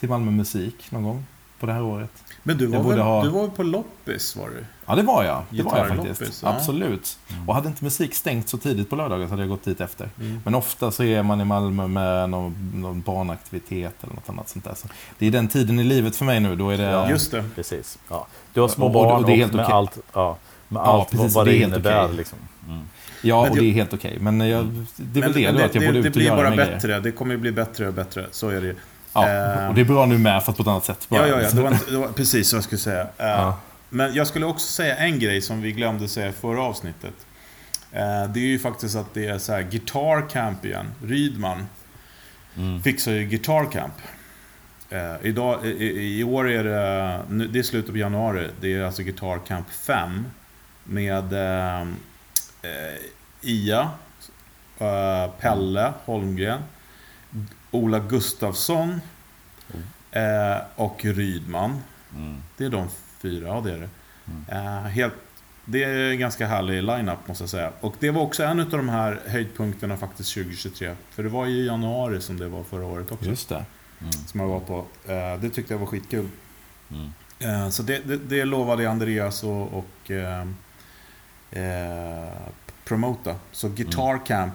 till Malmö Musik någon gång på det här året. Men du var, väl, ha... du var på loppis var du? Ja, det var jag. Det var jag faktiskt. Loppis, ja. Absolut. Mm. Och hade inte musik stängt så tidigt på lördagar så hade jag gått dit efter. Mm. Men ofta så är man i Malmö med någon, någon barnaktivitet eller något annat sånt där. Så det är den tiden i livet för mig nu. Då är det... Ja, just det. Precis. Ja. Du har små barn och, och det är helt med okay. allt, ja, med ja, allt precis, vad det, det innebär. Okay. Liksom. Mm. Ja, och det är helt okej. Okay. Men jag, det är väl det, det, att jag borde ut och Det blir bara bättre. Grejer. Det kommer bli bättre och bättre. Så är det ju. Ja, eh, och det är bra nu med, fast på ett annat sätt. Bara. Ja, ja, ja. Det var, inte, det var precis vad jag skulle säga. Uh, ja. Men jag skulle också säga en grej som vi glömde säga i förra avsnittet. Uh, det är ju faktiskt att det är så här Guitar Camp igen. Rydman mm. fixar ju Guitar Camp. Idag, i, i, år är det, det är slutet på januari, det är alltså Guitar Camp 5. Med Ia, Pelle Holmgren, Ola Gustafsson mm. eh, och Rydman. Mm. Det är de fyra, ja det är det. Mm. Eh, helt, det är en ganska härlig line-up måste jag säga. Och det var också en av de här höjdpunkterna faktiskt 2023. För det var i januari som det var förra året också. Just det. Mm. Som jag var på. Eh, det tyckte jag var skitkul. Mm. Eh, så det, det, det, lovade Andreas och, och eh, eh, promota. Så Guitar mm. Camp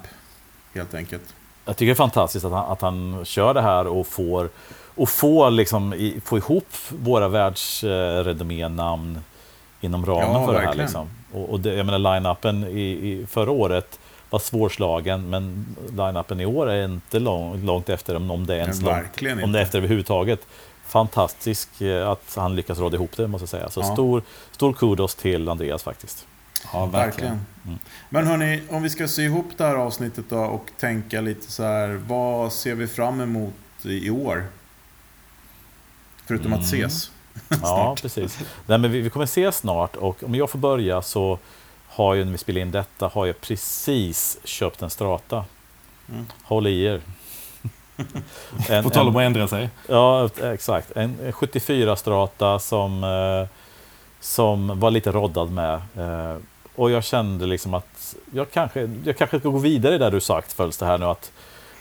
helt enkelt jag tycker det är fantastiskt att han, att han kör det här och får, och får, liksom, i, få ihop våra världsrenommé-namn inom ramen ja, för verkligen. det här. Liksom. Och, och det, jag menar, line-upen i, i, förra året var svårslagen, men line-upen i år är inte lång, långt efter, om det är ens långt, om det är efter överhuvudtaget. Fantastisk eh, att han lyckas råda ihop det, måste jag säga. Så ja. stor, stor kudos till Andreas faktiskt. Ja, verkligen. Mm. Men hörni, om vi ska sy ihop det här avsnittet då och tänka lite så här, vad ser vi fram emot i år? Förutom mm. att ses. ja, precis. Nej, men vi, vi kommer ses snart och om jag får börja så har ju, när vi spelar in detta, har jag precis köpt en strata. Mm. Håll i er. en, På tal om att ändra sig. Ja, exakt. En 74 strata som eh, som var lite roddad med. Eh, och jag kände liksom att jag kanske, jag kanske ska gå vidare där du sagt följs det här nu. Att,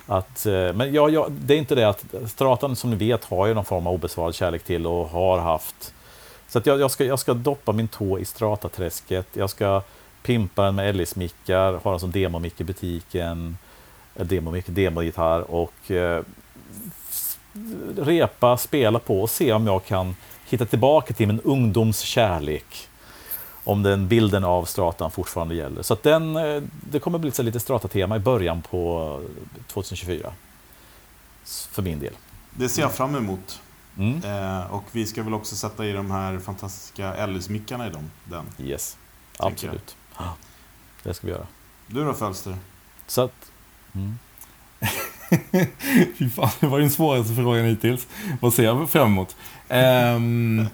att, eh, men jag, jag, det är inte det att Stratan som ni vet har ju någon form av obesvarad kärlek till och har haft. Så att jag, jag, ska, jag ska doppa min tå i Strataträsket. Jag ska pimpa den med LS-mickar, ha den som demomick i butiken. Eh, demomick, demogitarr och eh, repa, spela på och se om jag kan hitta tillbaka till min ungdomskärlek. Om den bilden av stratan fortfarande gäller. Så den, eh, det kommer bli lite strata-tema i början på 2024. För min del. Det ser jag fram emot. Mm. Eh, och vi ska väl också sätta i de här fantastiska Ellis-mickarna i dem, den. Yes, absolut. Det ska vi göra. Du då Fölster? Så att, mm. Fy fan, det var ju den svåraste frågan hittills. Vad ser jag fram emot? Um,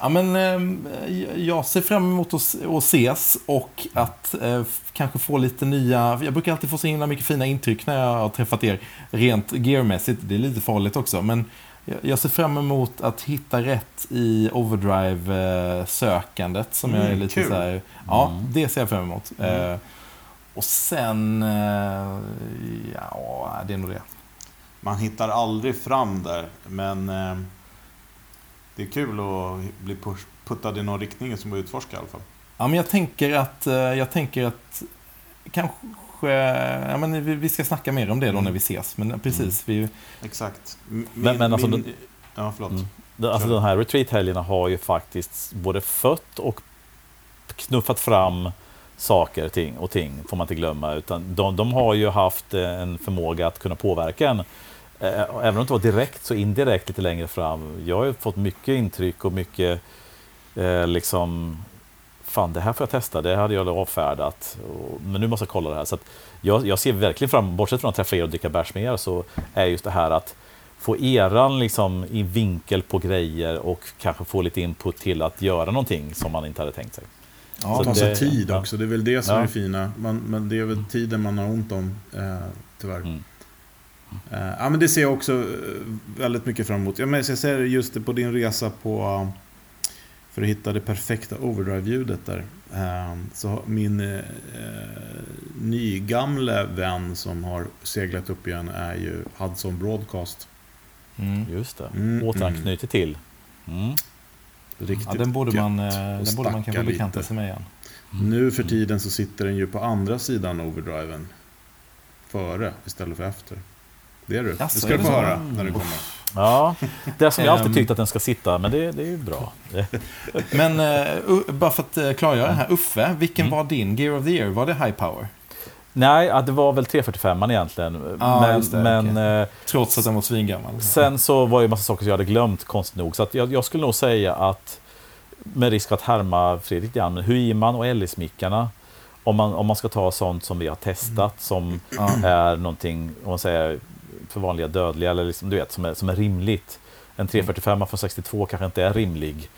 ja, men, um, jag ser fram emot att, att ses och att uh, kanske få lite nya... Jag brukar alltid få så himla mycket fina intryck när jag har träffat er rent gearmässigt. Det är lite farligt också, men jag ser fram emot att hitta rätt i overdrive-sökandet som mm, jag är lite kul. så här, Ja, mm. det ser jag fram emot. Mm. Uh, och sen, uh, ja, det är nog det. Man hittar aldrig fram där, men det är kul att bli puttad i någon riktning som att utforska i alla fall. Ja, men jag tänker att, eh, jag tänker att kanske, ja, men vi ska snacka mer om det då mm. när vi ses. Men precis, mm. vi... Exakt. Min, men, men alltså, min... ja, förlåt. Mm. Alltså de här retreat-helgerna har ju faktiskt både fött och knuffat fram saker ting och ting, får man inte glömma. Utan de, de har ju haft en förmåga att kunna påverka en. Eh, även om det inte var direkt, så indirekt lite längre fram. Jag har ju fått mycket intryck och mycket eh, liksom fan det här får jag testa, det hade jag avfärdat. Men nu måste jag kolla det här. Så jag, jag, ser verkligen fram bortsett från att träffa er och dricka bärs med er, så är just det här att få eran liksom i vinkel på grejer och kanske få lite input till att göra någonting som man inte hade tänkt sig. Ja, så ta sig tid också, det är väl det som ja. är fina. Man, men det är väl tiden man har ont om, eh, tyvärr. Mm. Eh, ja, men det ser jag också eh, väldigt mycket fram emot. Ja, men jag ser just det på din resa på för att hitta det perfekta overdrive-ljudet där. Ehm, så min eh, nygamle vän som har seglat upp igen är ju Hudson Broadcast. Mm. Just det, mm, återanknyter till. Mm. Riktigt ja, den borde man, eh, den borde man kanske bekanta sig med igen. Mm. Nu för tiden så sitter den ju på andra sidan overdriven. Före istället för efter. Det är du. Jaså, det ska du få höra när du kommer. Ja, det är som jag alltid ehm. tyckt att den ska sitta, men det, det är ju bra. men uh, bara för att uh, klargöra det här, Uffe, vilken mm. var din Gear of the Year? Var det High Power? Nej, det var väl 345 egentligen. Ah, men, det, men, okay. Trots att den var svingammal. Sen så var det en massa saker som jag hade glömt, konstigt nog. Så jag, jag, skulle nog säga att, med risk att härma Fredrik Jan, Huiman och Ellis-mickarna, om man, om man ska ta sånt som vi har testat, som mm. är någonting, om man säger, för vanliga dödliga, eller liksom, du vet, som är, som är rimligt. En 345 från 62 kanske inte är rimlig.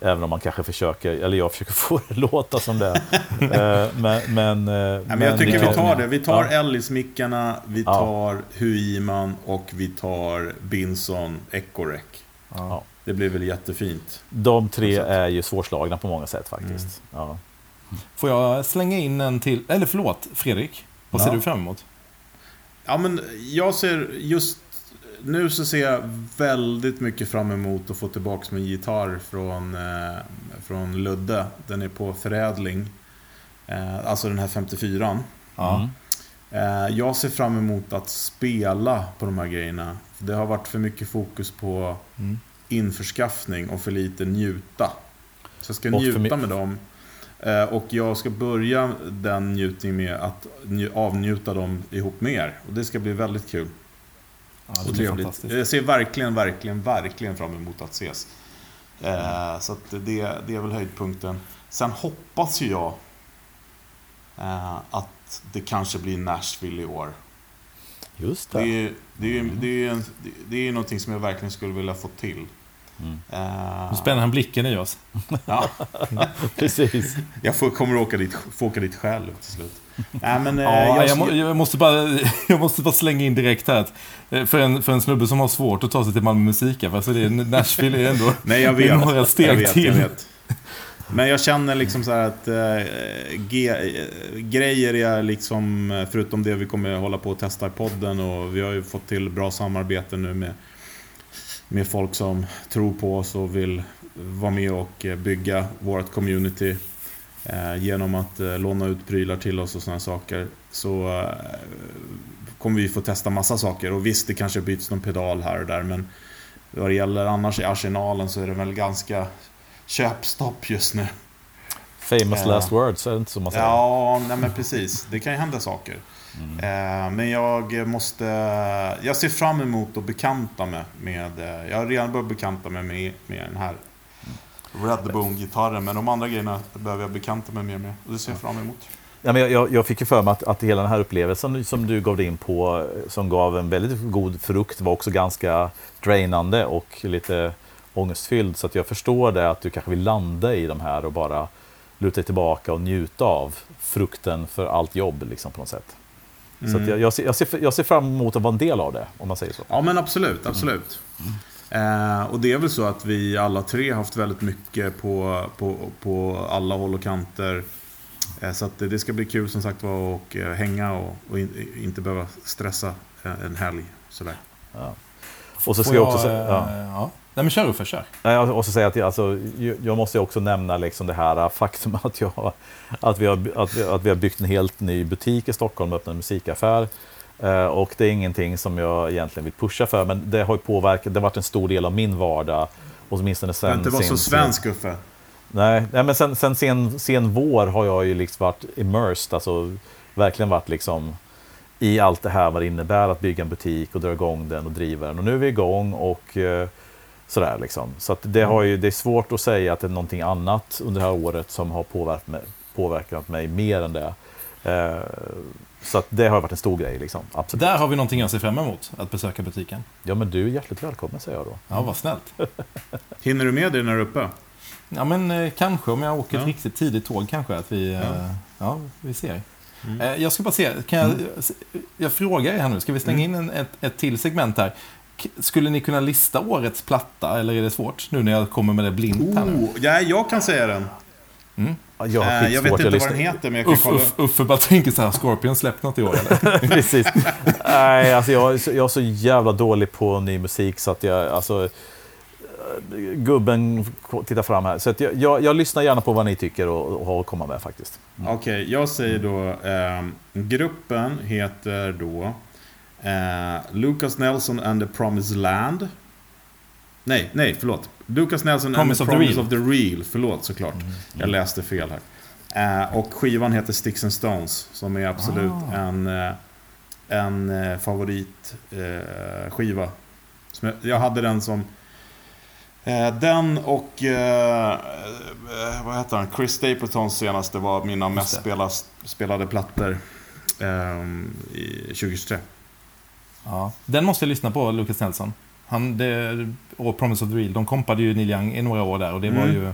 Även om man kanske försöker, eller jag försöker få det låta som det. Eh, men, men, eh, ja, men jag tycker vi tar det. Vi tar ja. Ellis-mickarna, vi tar ja. Huiman och vi tar Binson Ecorec. Ja. Det blir väl jättefint. De tre är ju svårslagna på många sätt faktiskt. Mm. Ja. Får jag slänga in en till? Eller förlåt, Fredrik. Vad ser du fram emot? Ja, men jag ser just nu så ser jag väldigt mycket fram emot att få tillbaka min gitarr från, eh, från Ludde. Den är på förädling. Eh, alltså den här 54an. Ja. Eh, jag ser fram emot att spela på de här grejerna. Det har varit för mycket fokus på mm. införskaffning och för lite njuta. Så jag ska och njuta med dem. Eh, och jag ska börja den njutningen med att avnjuta dem ihop med er. Och det ska bli väldigt kul. Ja, och trevligt. Jag ser verkligen, verkligen, verkligen fram emot att ses. Mm. Så det, det är väl höjdpunkten. Sen hoppas ju jag eh, att det kanske blir Nashville i år. Just det. Det är, det, är, mm. det, är en, det är någonting som jag verkligen skulle vilja få till. Mm. Uh, nu spänner han blicken i oss. ja, precis. Jag får, kommer åka dit, får åka dit själv till slut. Nej, men, uh, ja, jag, jag, må, jag, måste bara, jag måste bara slänga in direkt här. Att, eh, för, en, för en snubbe som har svårt att ta sig till Malmö Musikaffär så det är Nashville är ändå Nej, jag vet, några steg jag vet, till. Jag vet. Men jag känner liksom så här att äh, grejer är liksom, förutom det vi kommer hålla på att testa i podden och vi har ju fått till bra samarbete nu med med folk som tror på oss och vill vara med och eh, bygga vårt community eh, genom att eh, låna ut prylar till oss och sådana saker. Så kommer vi få testa massa saker och visst, det kanske byts någon pedal här och där men vad det gäller annars i arsenalen så är det väl ganska köpstopp just nu. Famous last words, är det inte så man säger? Ja, nej men precis. Det kan ju hända saker. Mm. Men jag måste... Jag ser fram emot att bekanta mig med... Jag har redan börjat bekanta mig med, med den här Redbone-gitarren. Men de andra grejerna behöver jag bekanta mig mer med. Och det ser jag fram emot. Ja, men jag, jag fick ju för mig att, att hela den här upplevelsen som du gav dig in på, som gav en väldigt god frukt, var också ganska drainande och lite ångestfylld. Så att jag förstår det att du kanske vill landa i de här och bara luta dig tillbaka och njuta av frukten för allt jobb liksom, på något sätt. Mm. Så jag, jag, ser, jag, ser, jag ser fram emot att vara en del av det, om man säger så. Ja, men absolut. absolut. Mm. Eh, och det är väl så att vi alla tre har haft väldigt mycket på, på, på alla håll och kanter. Eh, så att det, ska bli kul som sagt var att eh, hänga och, och in, inte behöva stressa eh, en helg. Sådär. Ja. Och så ska jag, jag också säga... Ja. ja. Nej men kör Uffe, kör. Jag måste säga att jag, alltså, jag måste också nämna liksom det här faktum att, jag, att, vi har, att, vi, att vi har byggt en helt ny butik i Stockholm och öppnat en musikaffär. Eh, och det är ingenting som jag egentligen vill pusha för, men det har påverkat, det har varit en stor del av min vardag. Åtminstone sen... Men inte vara så svensk Uffe. Nej, nej men sen, sen sen, sen vår har jag ju liksom varit immersed, alltså verkligen varit liksom i allt det här vad det innebär att bygga en butik och dra igång den och driva den. Och nu är vi igång och eh, sådär liksom. Så att det, har ju, det är svårt att säga att det är någonting annat under det här året som har påverkat mig, påverkat mig mer än det. Eh, så att det har varit en stor grej liksom. Absolut. Där har vi någonting att se fram emot, att besöka butiken. Ja men du är hjärtligt välkommen säger jag då. Ja, vad snällt. Hinner du med det när du är uppe? Ja, men eh, kanske om jag åker ett Ja. riktigt tidigt tåg kanske att vi, ja. ja, vi ser. Mm. Eh, jag ska bara se, kan jag, jag frågar er här nu, ska vi slänga in en, ett, ett till segment här? Skulle ni kunna lista årets platta, eller är det svårt? Nu när jag kommer med det blint här nu. Oh, ja, jag kan säga den. Ja, Jag, har Eh, jag vet inte vad lyssnar- den heter, men jag kan Uff, kolla. uff, Uffe bara tänker så här, Scorpion släppt något i år eller? Precis. Nej, alltså jag, är så- jag är så jävla dålig på ny musik så att jag, alltså, eh, gubben tittar fram här. Så att jag, jag, jag lyssnar gärna på vad ni tycker och, och har att komma med faktiskt. Okej, jag säger då... ehm, gruppen heter då... eh, Lucas Nelson and the Promised Land. Nej, nej, förlåt. Lucas Nelson Promise and the Promise of the Real. Förlåt, såklart. Jag läste fel här. Eh, och skivan heter Sticks and Stones, som är absolut Ah. en, eh, en favoritskiva. Skiva. som jag, hade den som... Den och... Vad heter han? Chris Stapletons senaste var mina mest spelade plattor ehm, i 2023. Ja. Den måste jag lyssna på, Lucas Nelson. Han, det, och Promise of the Real, de kompade ju Neil Young i några år där och det var Mm. ju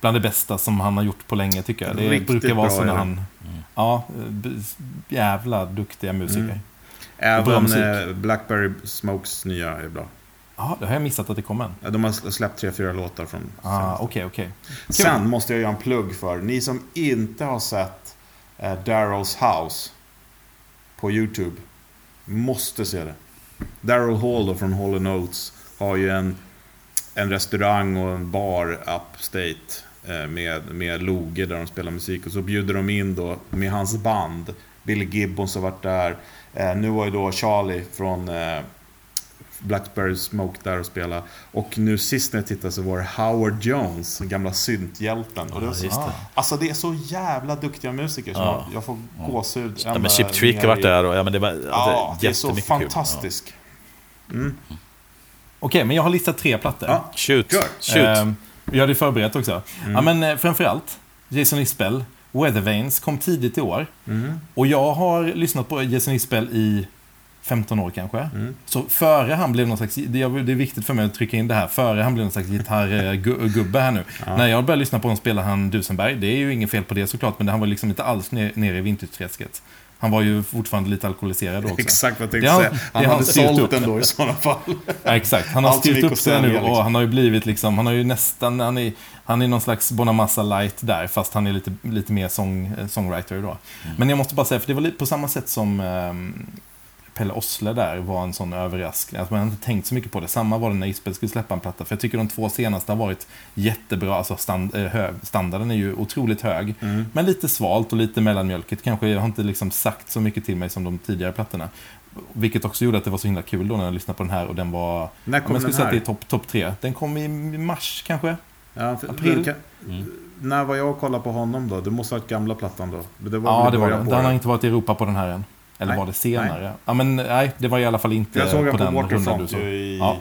bland det bästa som han har gjort på länge tycker jag. Det Riktigt brukar vara så är när han... Ja, b- jävla duktiga musiker. Mm. Även musik. Även Blackberry Smokes nya är bra. Ja, det har jag missat att det kom än. Ja, De har släppt tre, fyra låtar från Ah, senaste. Okej, okej. Sen måste jag göra en plugg för ni som inte har sett eh, Daryl's House på YouTube. Måste se det. Daryl Hall då, från Hall Notes har ju en, en restaurang och en bar upstate eh, med, med loge där de spelar musik. Och så bjuder de in då med hans band. Billy Gibbons har varit där. Eh, nu var ju då Charlie från eh, Blackberry Smoke där och spela. Och nu sist när jag tittade så var det Howard Jones, den gamla synthjälten. Och det, var så, just det. Alltså det är så jävla duktiga musiker som Ja. jag får gåshud. Ja, men Chip Trick har varit där och ja, men det var alltså, Ja, det är så kul. fantastiskt. Mm. Okej, men jag har listat tre plattor. Ja. Ja. Shoot. Kör. Shoot. Ehm, jag hade förberett också. Mm. Ja, men eh, framförallt, Jason Isbell, Weather Vanes kom tidigt i år. Mm. Och jag har lyssnat på Jason Isbell i 15 år kanske. Mm. Så före han blev någon slags, det är viktigt för mig att trycka in det här, före han blev någon slags gitarrgubbe här nu. Ja. När jag började lyssna på honom spelar han Dusenberg, det är ju inget fel på det såklart, men han var liksom inte alls ner- nere i vinterträsket. Han var ju fortfarande lite alkoholiserad också. Exakt vad jag tänkte har- säga. Han har hade sålt upp. den då i sådana fall. Ja, exakt. Han har Allt styrt upp sig nu och liksom. han har ju blivit liksom, han har ju nästan, han är, han är någon slags Bonamassa light där, fast han är lite, lite mer sång, eh, songwriter då. Men jag måste bara säga, för det var lite på samma sätt som ehm, Pelle Osle där var en sån överraskning. Att man hade inte tänkt så mycket på det. Samma var det när Isbell skulle släppa en platta. För jag tycker de två senaste har varit jättebra. Alltså stand, eh, hö, standarden är ju otroligt hög. Mm. Men lite svalt och lite mellanmjölkigt. Kanske har inte liksom sagt så mycket till mig som de tidigare plattorna. Vilket också gjorde att det var så himla kul då när jag lyssnade på den här och den var... När Om kom jag skulle den säga att det här? är topp top tre. Den kom i mars kanske? Ja, för, April. kan- Mm. När var jag och kollade på honom då? Det måste ha varit gamla plattan då. Det var Ja, det var det. Den har inte varit i Europa på den här än. Eller Nej. var det senare? Ja, men nej, det var i alla fall inte Jag såg på den på den rundan du såg. i, Ja.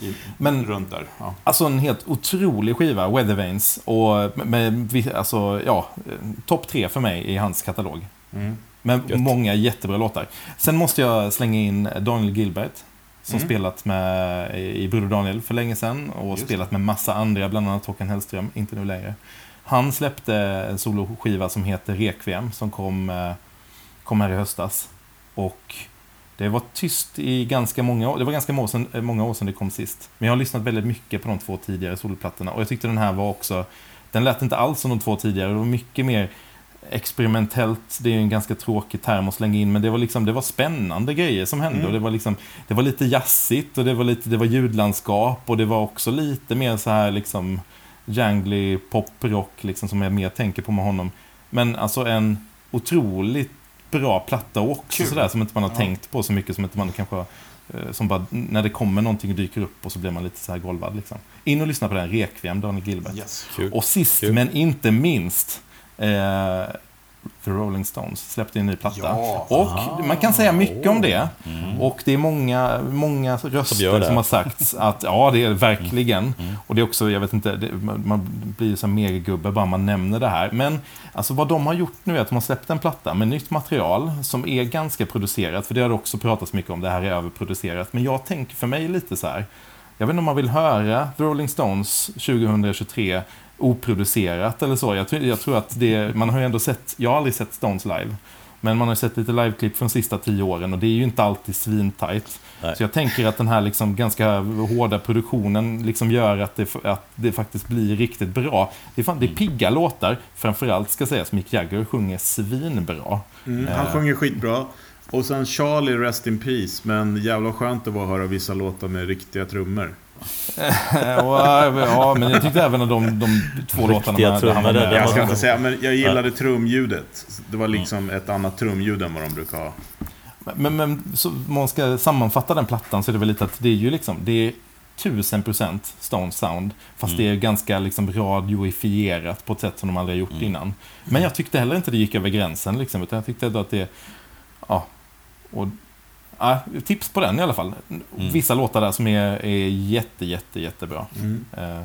i, Men- runt där. Ja. Alltså en helt otrolig skiva, Weather Vanes. Och med, med alltså, ja, topp tre för mig i hans katalog. Mm. Med Gött. många jättebra låtar. Sen måste jag slänga in Daniel Gilbert. Som Mm. spelat med i Broder Daniel för länge sedan. Och Just spelat med massa andra, bland annat Håkan Hellström. Inte nu längre. Han släppte en soloskiva som heter Requiem. Som kom, eh, kom här i höstas. Och det var tyst i ganska många år. Det var ganska sedan- många år sedan det kom sist. Men jag har lyssnat väldigt mycket på de två tidigare solplattorna. Och jag tyckte den här var också... Den lät inte alls som de två tidigare. Det var mycket mer experimentellt. Det är en ganska tråkig term att slänga in. Men det var, liksom, det var spännande grejer som hände. Mm. Och det, var liksom, det var lite jazzigt och det var, lite, det var ljudlandskap. Och det var också lite mer så här liksom jangly poprock liksom, som jag mer tänker på med honom. Men alltså en otroligt bra platta också sådär som inte man har Ja. tänkt på så mycket som inte man kanske eh, som bara, när det kommer någonting och dyker upp och så blir man lite så här golvad. Liksom. In och lyssna på den, Rekviem, Daniel Gilbert. Yes. Och sist Kul. men inte minst, eh, The Rolling Stones släppte en ny platta. Ja. Och man kan säga mycket om det. Mm. Och det är många, många röster som, det. har sagt att ja, det är verkligen. Mm. Och det är också, jag vet inte, det, man, man blir ju som megagubbe bara man nämner det här. Men alltså vad de har gjort nu är att de har släppt en platta med nytt material som är ganska producerat. För det har det också pratats mycket om, det här är överproducerat. Men jag tänker för mig lite så här. Jag vet inte om man vill höra The Rolling Stones 2023 oproducerat eller så. Jag, tror- jag tror att det, man har ju ändå sett, jag har aldrig sett Stones live. Men man har ju sett lite liveklipp från de sista tio åren och det är ju inte alltid svintajt. Nej. Så jag tänker att den här liksom ganska hårda produktionen liksom gör att det, att det faktiskt blir riktigt bra. Det är, fan, det är pigga låtar, framförallt ska sägas Mick Jagger sjunger svinbra. Mm, han Eh. sjunger skitbra. Och sen Charlie, Rest in Peace. Men jävla skönt det var att höra vissa låtar med riktiga trummor. Eh, äh, ja, men jag tyckte även att de, de två låtarna trummor, med. Jag ska inte säga, men jag gillade trumljudet. Det var liksom ett annat trumljud än vad de brukar ha. Men, men så, om man ska sammanfatta den plattan så är det väl lite att det är ju liksom, det är tusen procent Stone Sound. Fast det är ganska liksom radioifierat på ett sätt som de aldrig har gjort innan. Men jag tyckte heller inte det gick över gränsen liksom, utan jag tyckte ändå att det, ja, och, ja, tips på den i alla fall. Vissa låtar där som är, är jätte, jätte, jättebra. Mm. Eh,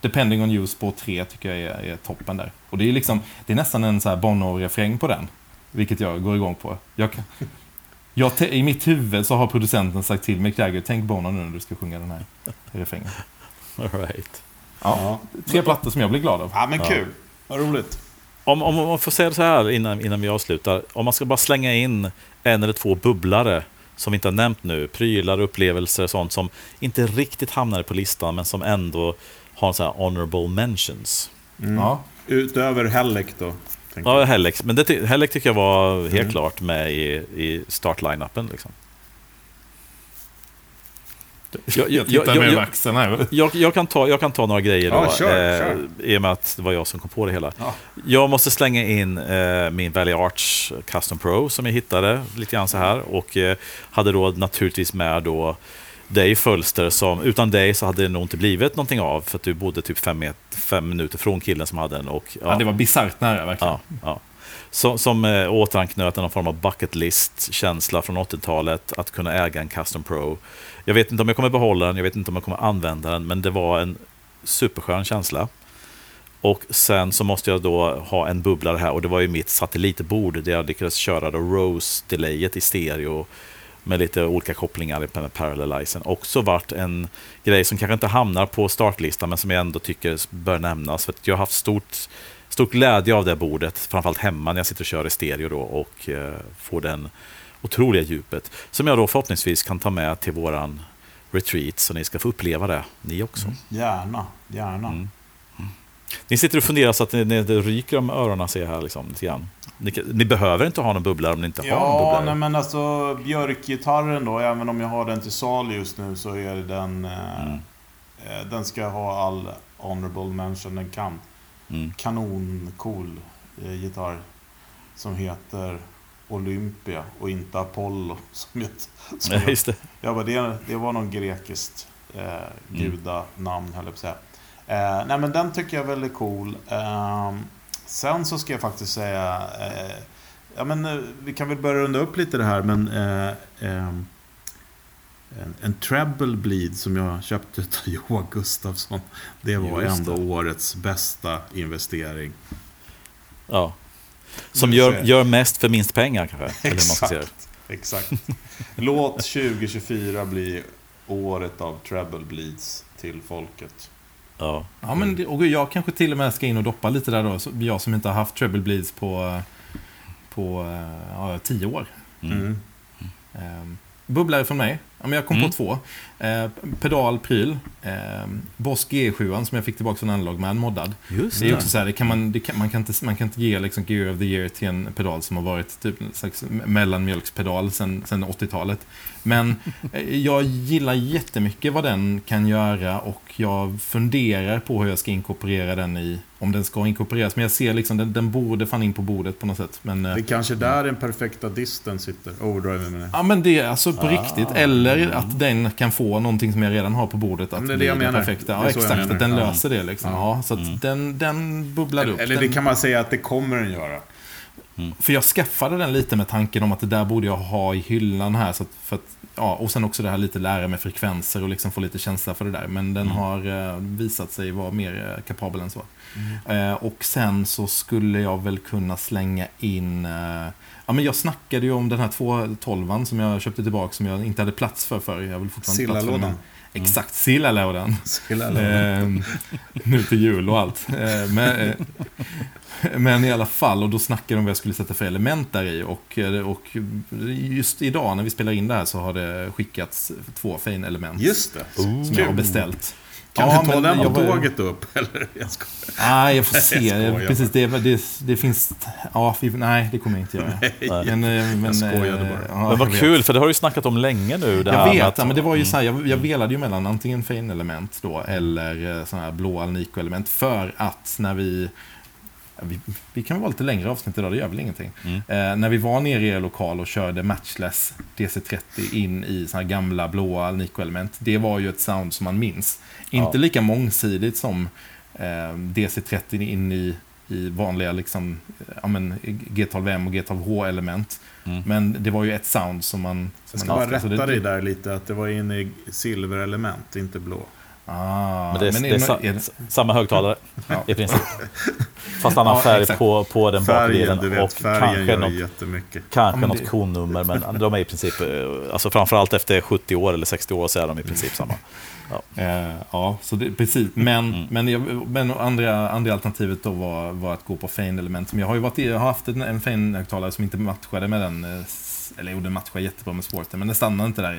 Depending on you, spår 3 tycker jag är, är toppen där. Och det är liksom, det är nästan en så här Bono-refräng på den. Vilket jag går igång på. Jag kan, jag, I mitt huvud så har producenten sagt till Mick Jagger, tänk Bono nu när du ska sjunga den här refrängen. All right. Ja, Ja. tre plattor som jag blir glad av. ja, men kul. Vad roligt. Om, om, om man får säga så här innan, innan vi avslutar. Om man ska bara slänga in en eller två bubblare som vi inte har nämnt nu. Prylar, upplevelser, sånt som inte riktigt hamnar på listan men som ändå har så här honorable mentions. Mm. Ja. Utöver Hellec då. Ja, jag. Hellex. Men det, Hellex tycker jag var helt Mm. klart med i, i startline-upen. Liksom. Jag, Jag tittar jag- med jag- axeln här. Jag, jag, kan ta, jag kan ta några grejer då, Ja, kör, eh, kör. i och med att det var jag som kom på det hela. Ja. Jag måste slänga in eh, min Valley Arch Custom Pro som jag hittade lite grann så här och eh, hade då naturligtvis med då Dave Fölster som, utan dig så hade det nog inte blivit någonting av för att du bodde typ fem, met, fem minuter från killen som hade den. Och, Ja, det var bisarrt nära verkligen. Ja, ja. Som, som eh, återanknöt någon form av bucket list-känsla från 80-talet, att kunna äga en Custom Pro. Jag vet inte om jag kommer behålla den, jag vet inte om jag kommer använda den, men det var en superskön känsla. Och sen så måste jag då ha en bubblare här och det var ju mitt satellitbord där jag lyckades köra då Rose-delayet i stereo med lite olika kopplingar med parallelizen. Också varit en grej som kanske inte hamnar på startlistan men som jag ändå tycker bör nämnas. För att jag har haft stort, stort glädje av det bordet, framförallt hemma när jag sitter och kör i stereo då och eh, får den otroliga djupet. Som jag då förhoppningsvis kan ta med till våran retreat så ni ska få uppleva det, ni också. Gärna, gärna. Mm. Ni sitter och funderar så att det, det ryker om öronen ser jag här liksom, lite grann. Ni, ni behöver inte ha någon bubblare om ni inte har en Ja, bubblare. nej, men alltså björkgitarren då, även om jag har den till salu just nu så är det den... Eh, Mm. eh, den ska ha all honorable mention den kan. Mm. Kanoncool eh, gitarr. Som heter Olympia och inte Apollo. Som jag, som Ja, just det. jag bara, det, det var någon grekiskt eh, gudanamn, höll jag på att säga. Eh, nej, men den tycker jag är väldigt cool. Eh, sen så ska jag faktiskt säga... Eh, ja, men, eh, vi kan väl börja runda upp lite det här, men... Eh, ehm, en, en treble bleed som jag köpte av Johan Gustafsson. Det var Just ändå det. årets bästa investering. Ja. Som Du gör, gör mest för minst pengar kanske. Eller hur man ska säga det. Exakt. Låt 2024 bli året av treble bleeds till folket. Ja. Ja, men och jag kanske till och med ska in och doppa lite där då. Jag som inte har haft treble bleeds på, på eh, ja, tio år. Mm. Mm. Um, bubblare från mig. Ja, men jag kom Mm. på två. Eh, pedal, pryl. Eh, Boss G7 som jag fick tillbaka från Analog Man moddad. Just Det är också så här, det kan man, det kan, man, kan inte, man kan inte ge liksom Gear of the Year till en pedal som har varit typ en slags mellanmjölkspedal sedan sen 80-talet. Men eh, jag gillar jättemycket vad den kan göra och jag funderar på hur jag ska inkorporera den i, om den ska inkorporeras. Men jag ser liksom, den, den borde fan in på bordet på något sätt. Men, eh, Det är kanske där den perfekta disten sitter. Overdrive menar jag. Ja men det är alltså på Ah. riktigt. Eller Eller att den kan få någonting som jag redan har på bordet. Att det är det jag menar. Perfekta. Ja, exakt. Att den löser det liksom. Ja, så att den, den bubblar upp. Eller det kan man säga att det kommer den göra. För jag skaffade den lite med tanken om att det där borde jag ha i hyllan här. Så att, för att, ja, och sen också det här lite lära mig frekvenser och liksom få lite känsla för det där. Men den har eh, visat sig vara mer eh, kapabel än så. Eh, och sen så skulle jag väl kunna slänga in... Ja, men jag snackade ju om den här 212 som jag köpte tillbaka som jag inte hade plats för förr. Jag vill fortfarande plats för den. Exakt, Sillalådan. Sillalådan. Ehm, nu till jul och allt. Ehm, men, eh, men i alla fall, och då snackade de om vad jag skulle sätta för element där i. Och, eh, och just idag när vi spelar in det här så har det skickats två Fane-element. Just det. Som jag har beställt. Kan Ja, du ta den på jag ju- tåget upp? Eller? Jag skojar. Nej, jag får Jag se. skojar Precis, det, det, det finns... Ja, nej, det kommer jag inte göra. Men, eh, men, skojade eh, bara. ja, Men jag vad kul, för det har du ju snackat om länge nu. Det Jag vet, att- ja, men det var ju så här, jag, jag velade ju mellan antingen Fane-element då eller sådana här blå Alnico-element för att när vi vi, vi kan väl vara lite längre avsnitt idag, det gör väl ingenting. Mm. Eh, när vi var nere i er lokal och körde matchless DC30 in i såna här gamla blåa Alnico-element, det var ju ett sound som man minns. Inte Ja. lika mångsidigt som eh, DC30 in i, i vanliga liksom, ja, men, G12M och G12H-element. Mm. Men det var ju ett sound som man... Som Jag ska man bara rätta det- dig där lite, att det var inne i silverelement, inte blå. Ah, Men det är, men det är, är, sa, är, samma högtalare Ja. i princip. Fast annan Ja, färg exakt. på, på den Färgen, bakdelen vet, och kanske något, jättemycket. kanske något det- konnummer. Men de är i princip, eh, alltså framförallt efter 70 år eller 60 år så är de i princip samma. Eh, ja, så det, precis. Men, Mm. men, jag, men andra, andra alternativet då var, var att gå på Fane-element. Men jag har ju varit, jag har haft en, en Fane-högtalare som inte matchade med den. eh, Eller jo, den matchade jättebra med Sporten, men den stannade inte där.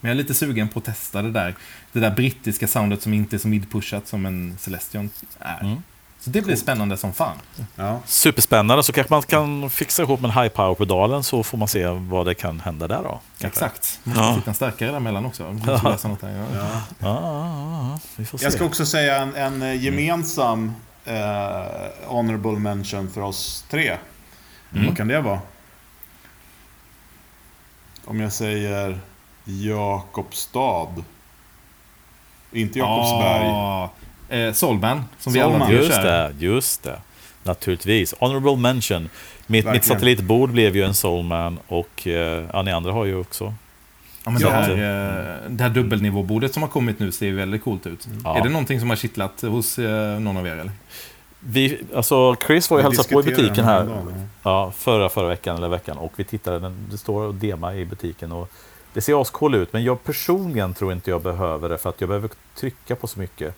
Men jag är lite sugen på att testa det där. Det där brittiska soundet som inte är så mid-pushat som en Celestion är. Mm. Så det blir spännande som fan. Ja. Superspännande, så kanske man kan fixa ihop med en high power-pedalen så får man se vad det kan hända där då. kanske. Exakt. Måste Ja. hitta en starkare däremellan också. Lösa något där. Ja. Ja. Ja, ja, ja, vi får se. Jag ska också säga en, en eh, gemensam eh, honorable mention för oss tre. Mm. Vad kan det vara? Om jag säger Jakobstad. Inte Jakobsberg. Ah, eh, Solman, som vi Solman. alla Just kör. det, just det. Naturligtvis. Honorable mention. Mitt, mitt satellitbord blev ju en Soulman och eh, ja, ni andra har ju också. Ja, men Ja. det, här, eh, det här dubbelnivåbordet som har kommit nu ser ju väldigt coolt ut. Ja. Är det någonting som har kittlat hos eh, någon av er? Eller? Vi, alltså Chris var ju hälsade på i butiken här ja, förra, förra veckan eller veckan och vi tittade, den, det står och dema i butiken och det ser ascool ut men jag personligen tror inte jag behöver det för att jag behöver trycka på så mycket.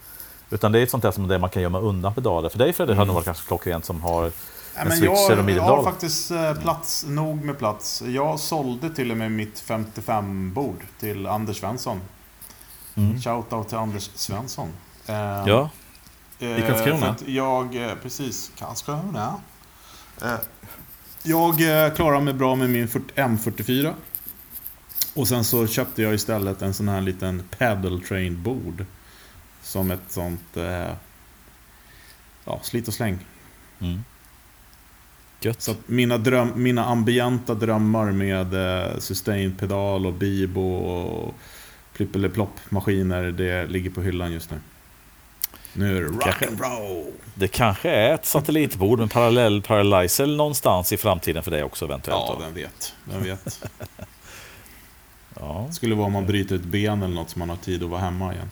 Utan det är ett sånt där som det man kan gömma undan pedaler. För dig Fredrik har nog varit ganska klockrent som har en men jag, jag har faktiskt eh, plats, nog med plats. Jag sålde till och med mitt 55-bord till Anders Svensson. Mm. Shoutout till Anders Svensson. Eh, Ja, eh, I Karlskrona? Jag, precis, Karlskrona. Jag klarar mig bra med min 40 M44. Och sen så köpte jag istället en sån här liten paddle train bord. Som ett sånt, eh, ja, slit och släng. mm. Gött. Så mina, dröm, mina ambienta drömmar med eh, sustain-pedal och bibo och plippeliplopp-maskiner, det ligger på hyllan just nu. Nu är det rock'n'roll! Det kanske är ett satellitbord med parallell paralyzer någonstans i framtiden för dig också eventuellt. Ja, den vet. Den vet. ja, Det skulle vara om man bryter ett ben eller något så man har tid att vara hemma igen.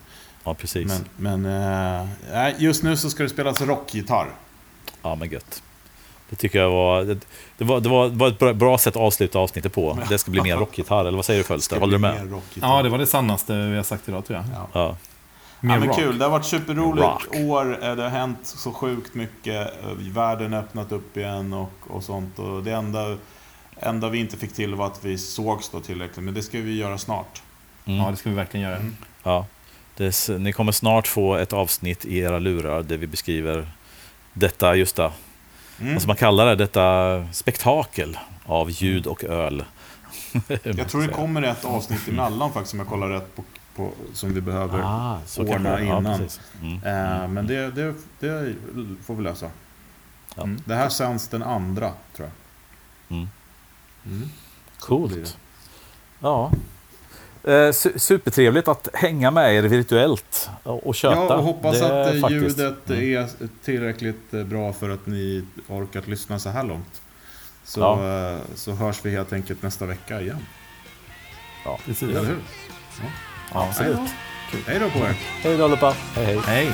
Ja, precis. Men, men eh, just nu så ska det spelas rockgitarr. Ja, men gött. Det tycker jag var, det, det var, det var, var ett bra, bra sätt att avsluta avsnittet på. Det ska bli mer rockgitarr, eller vad säger du Fölster? Håller du med? Ja, det var det sannaste vi har sagt idag tror jag. Ja. Ja. Mer Ja, men rock. kul, det har varit superroligt Rock. år. Eh, Det har hänt så sjukt mycket. Eh, Världen har öppnat upp igen och, och sånt. Och det enda, enda vi inte fick till var att vi sågs då tillräckligt. Men det ska vi göra snart. Mm. Ja, det ska vi verkligen göra. Mm. Ja. Det, ni kommer snart få ett avsnitt i era lurar där vi beskriver detta, just det, Mm. vad som man kallar det, detta spektakel av ljud och öl. Jag tror det kommer ett avsnitt emellan faktiskt, om jag kollar rätt på, på som vi behöver. ah, ordna ja, innan. precis. Mm. Eh, men det, det, det får vi lösa. Ja. Mm. Det här sänds den andra, tror jag. Mm. Mm. Coolt. Ja. Eh, su- supertrevligt att hänga med er virtuellt och köta. Ja, och hoppas Det att eh, faktiskt- ljudet Mm. är tillräckligt eh, bra för att ni orkat lyssna så här långt. Så, Ja. eh, så hörs vi helt enkelt nästa vecka igen. Precis. Eller hur? Ja, Absolut. Hej då på er! Hej då allihopa. Hej hej. Hej.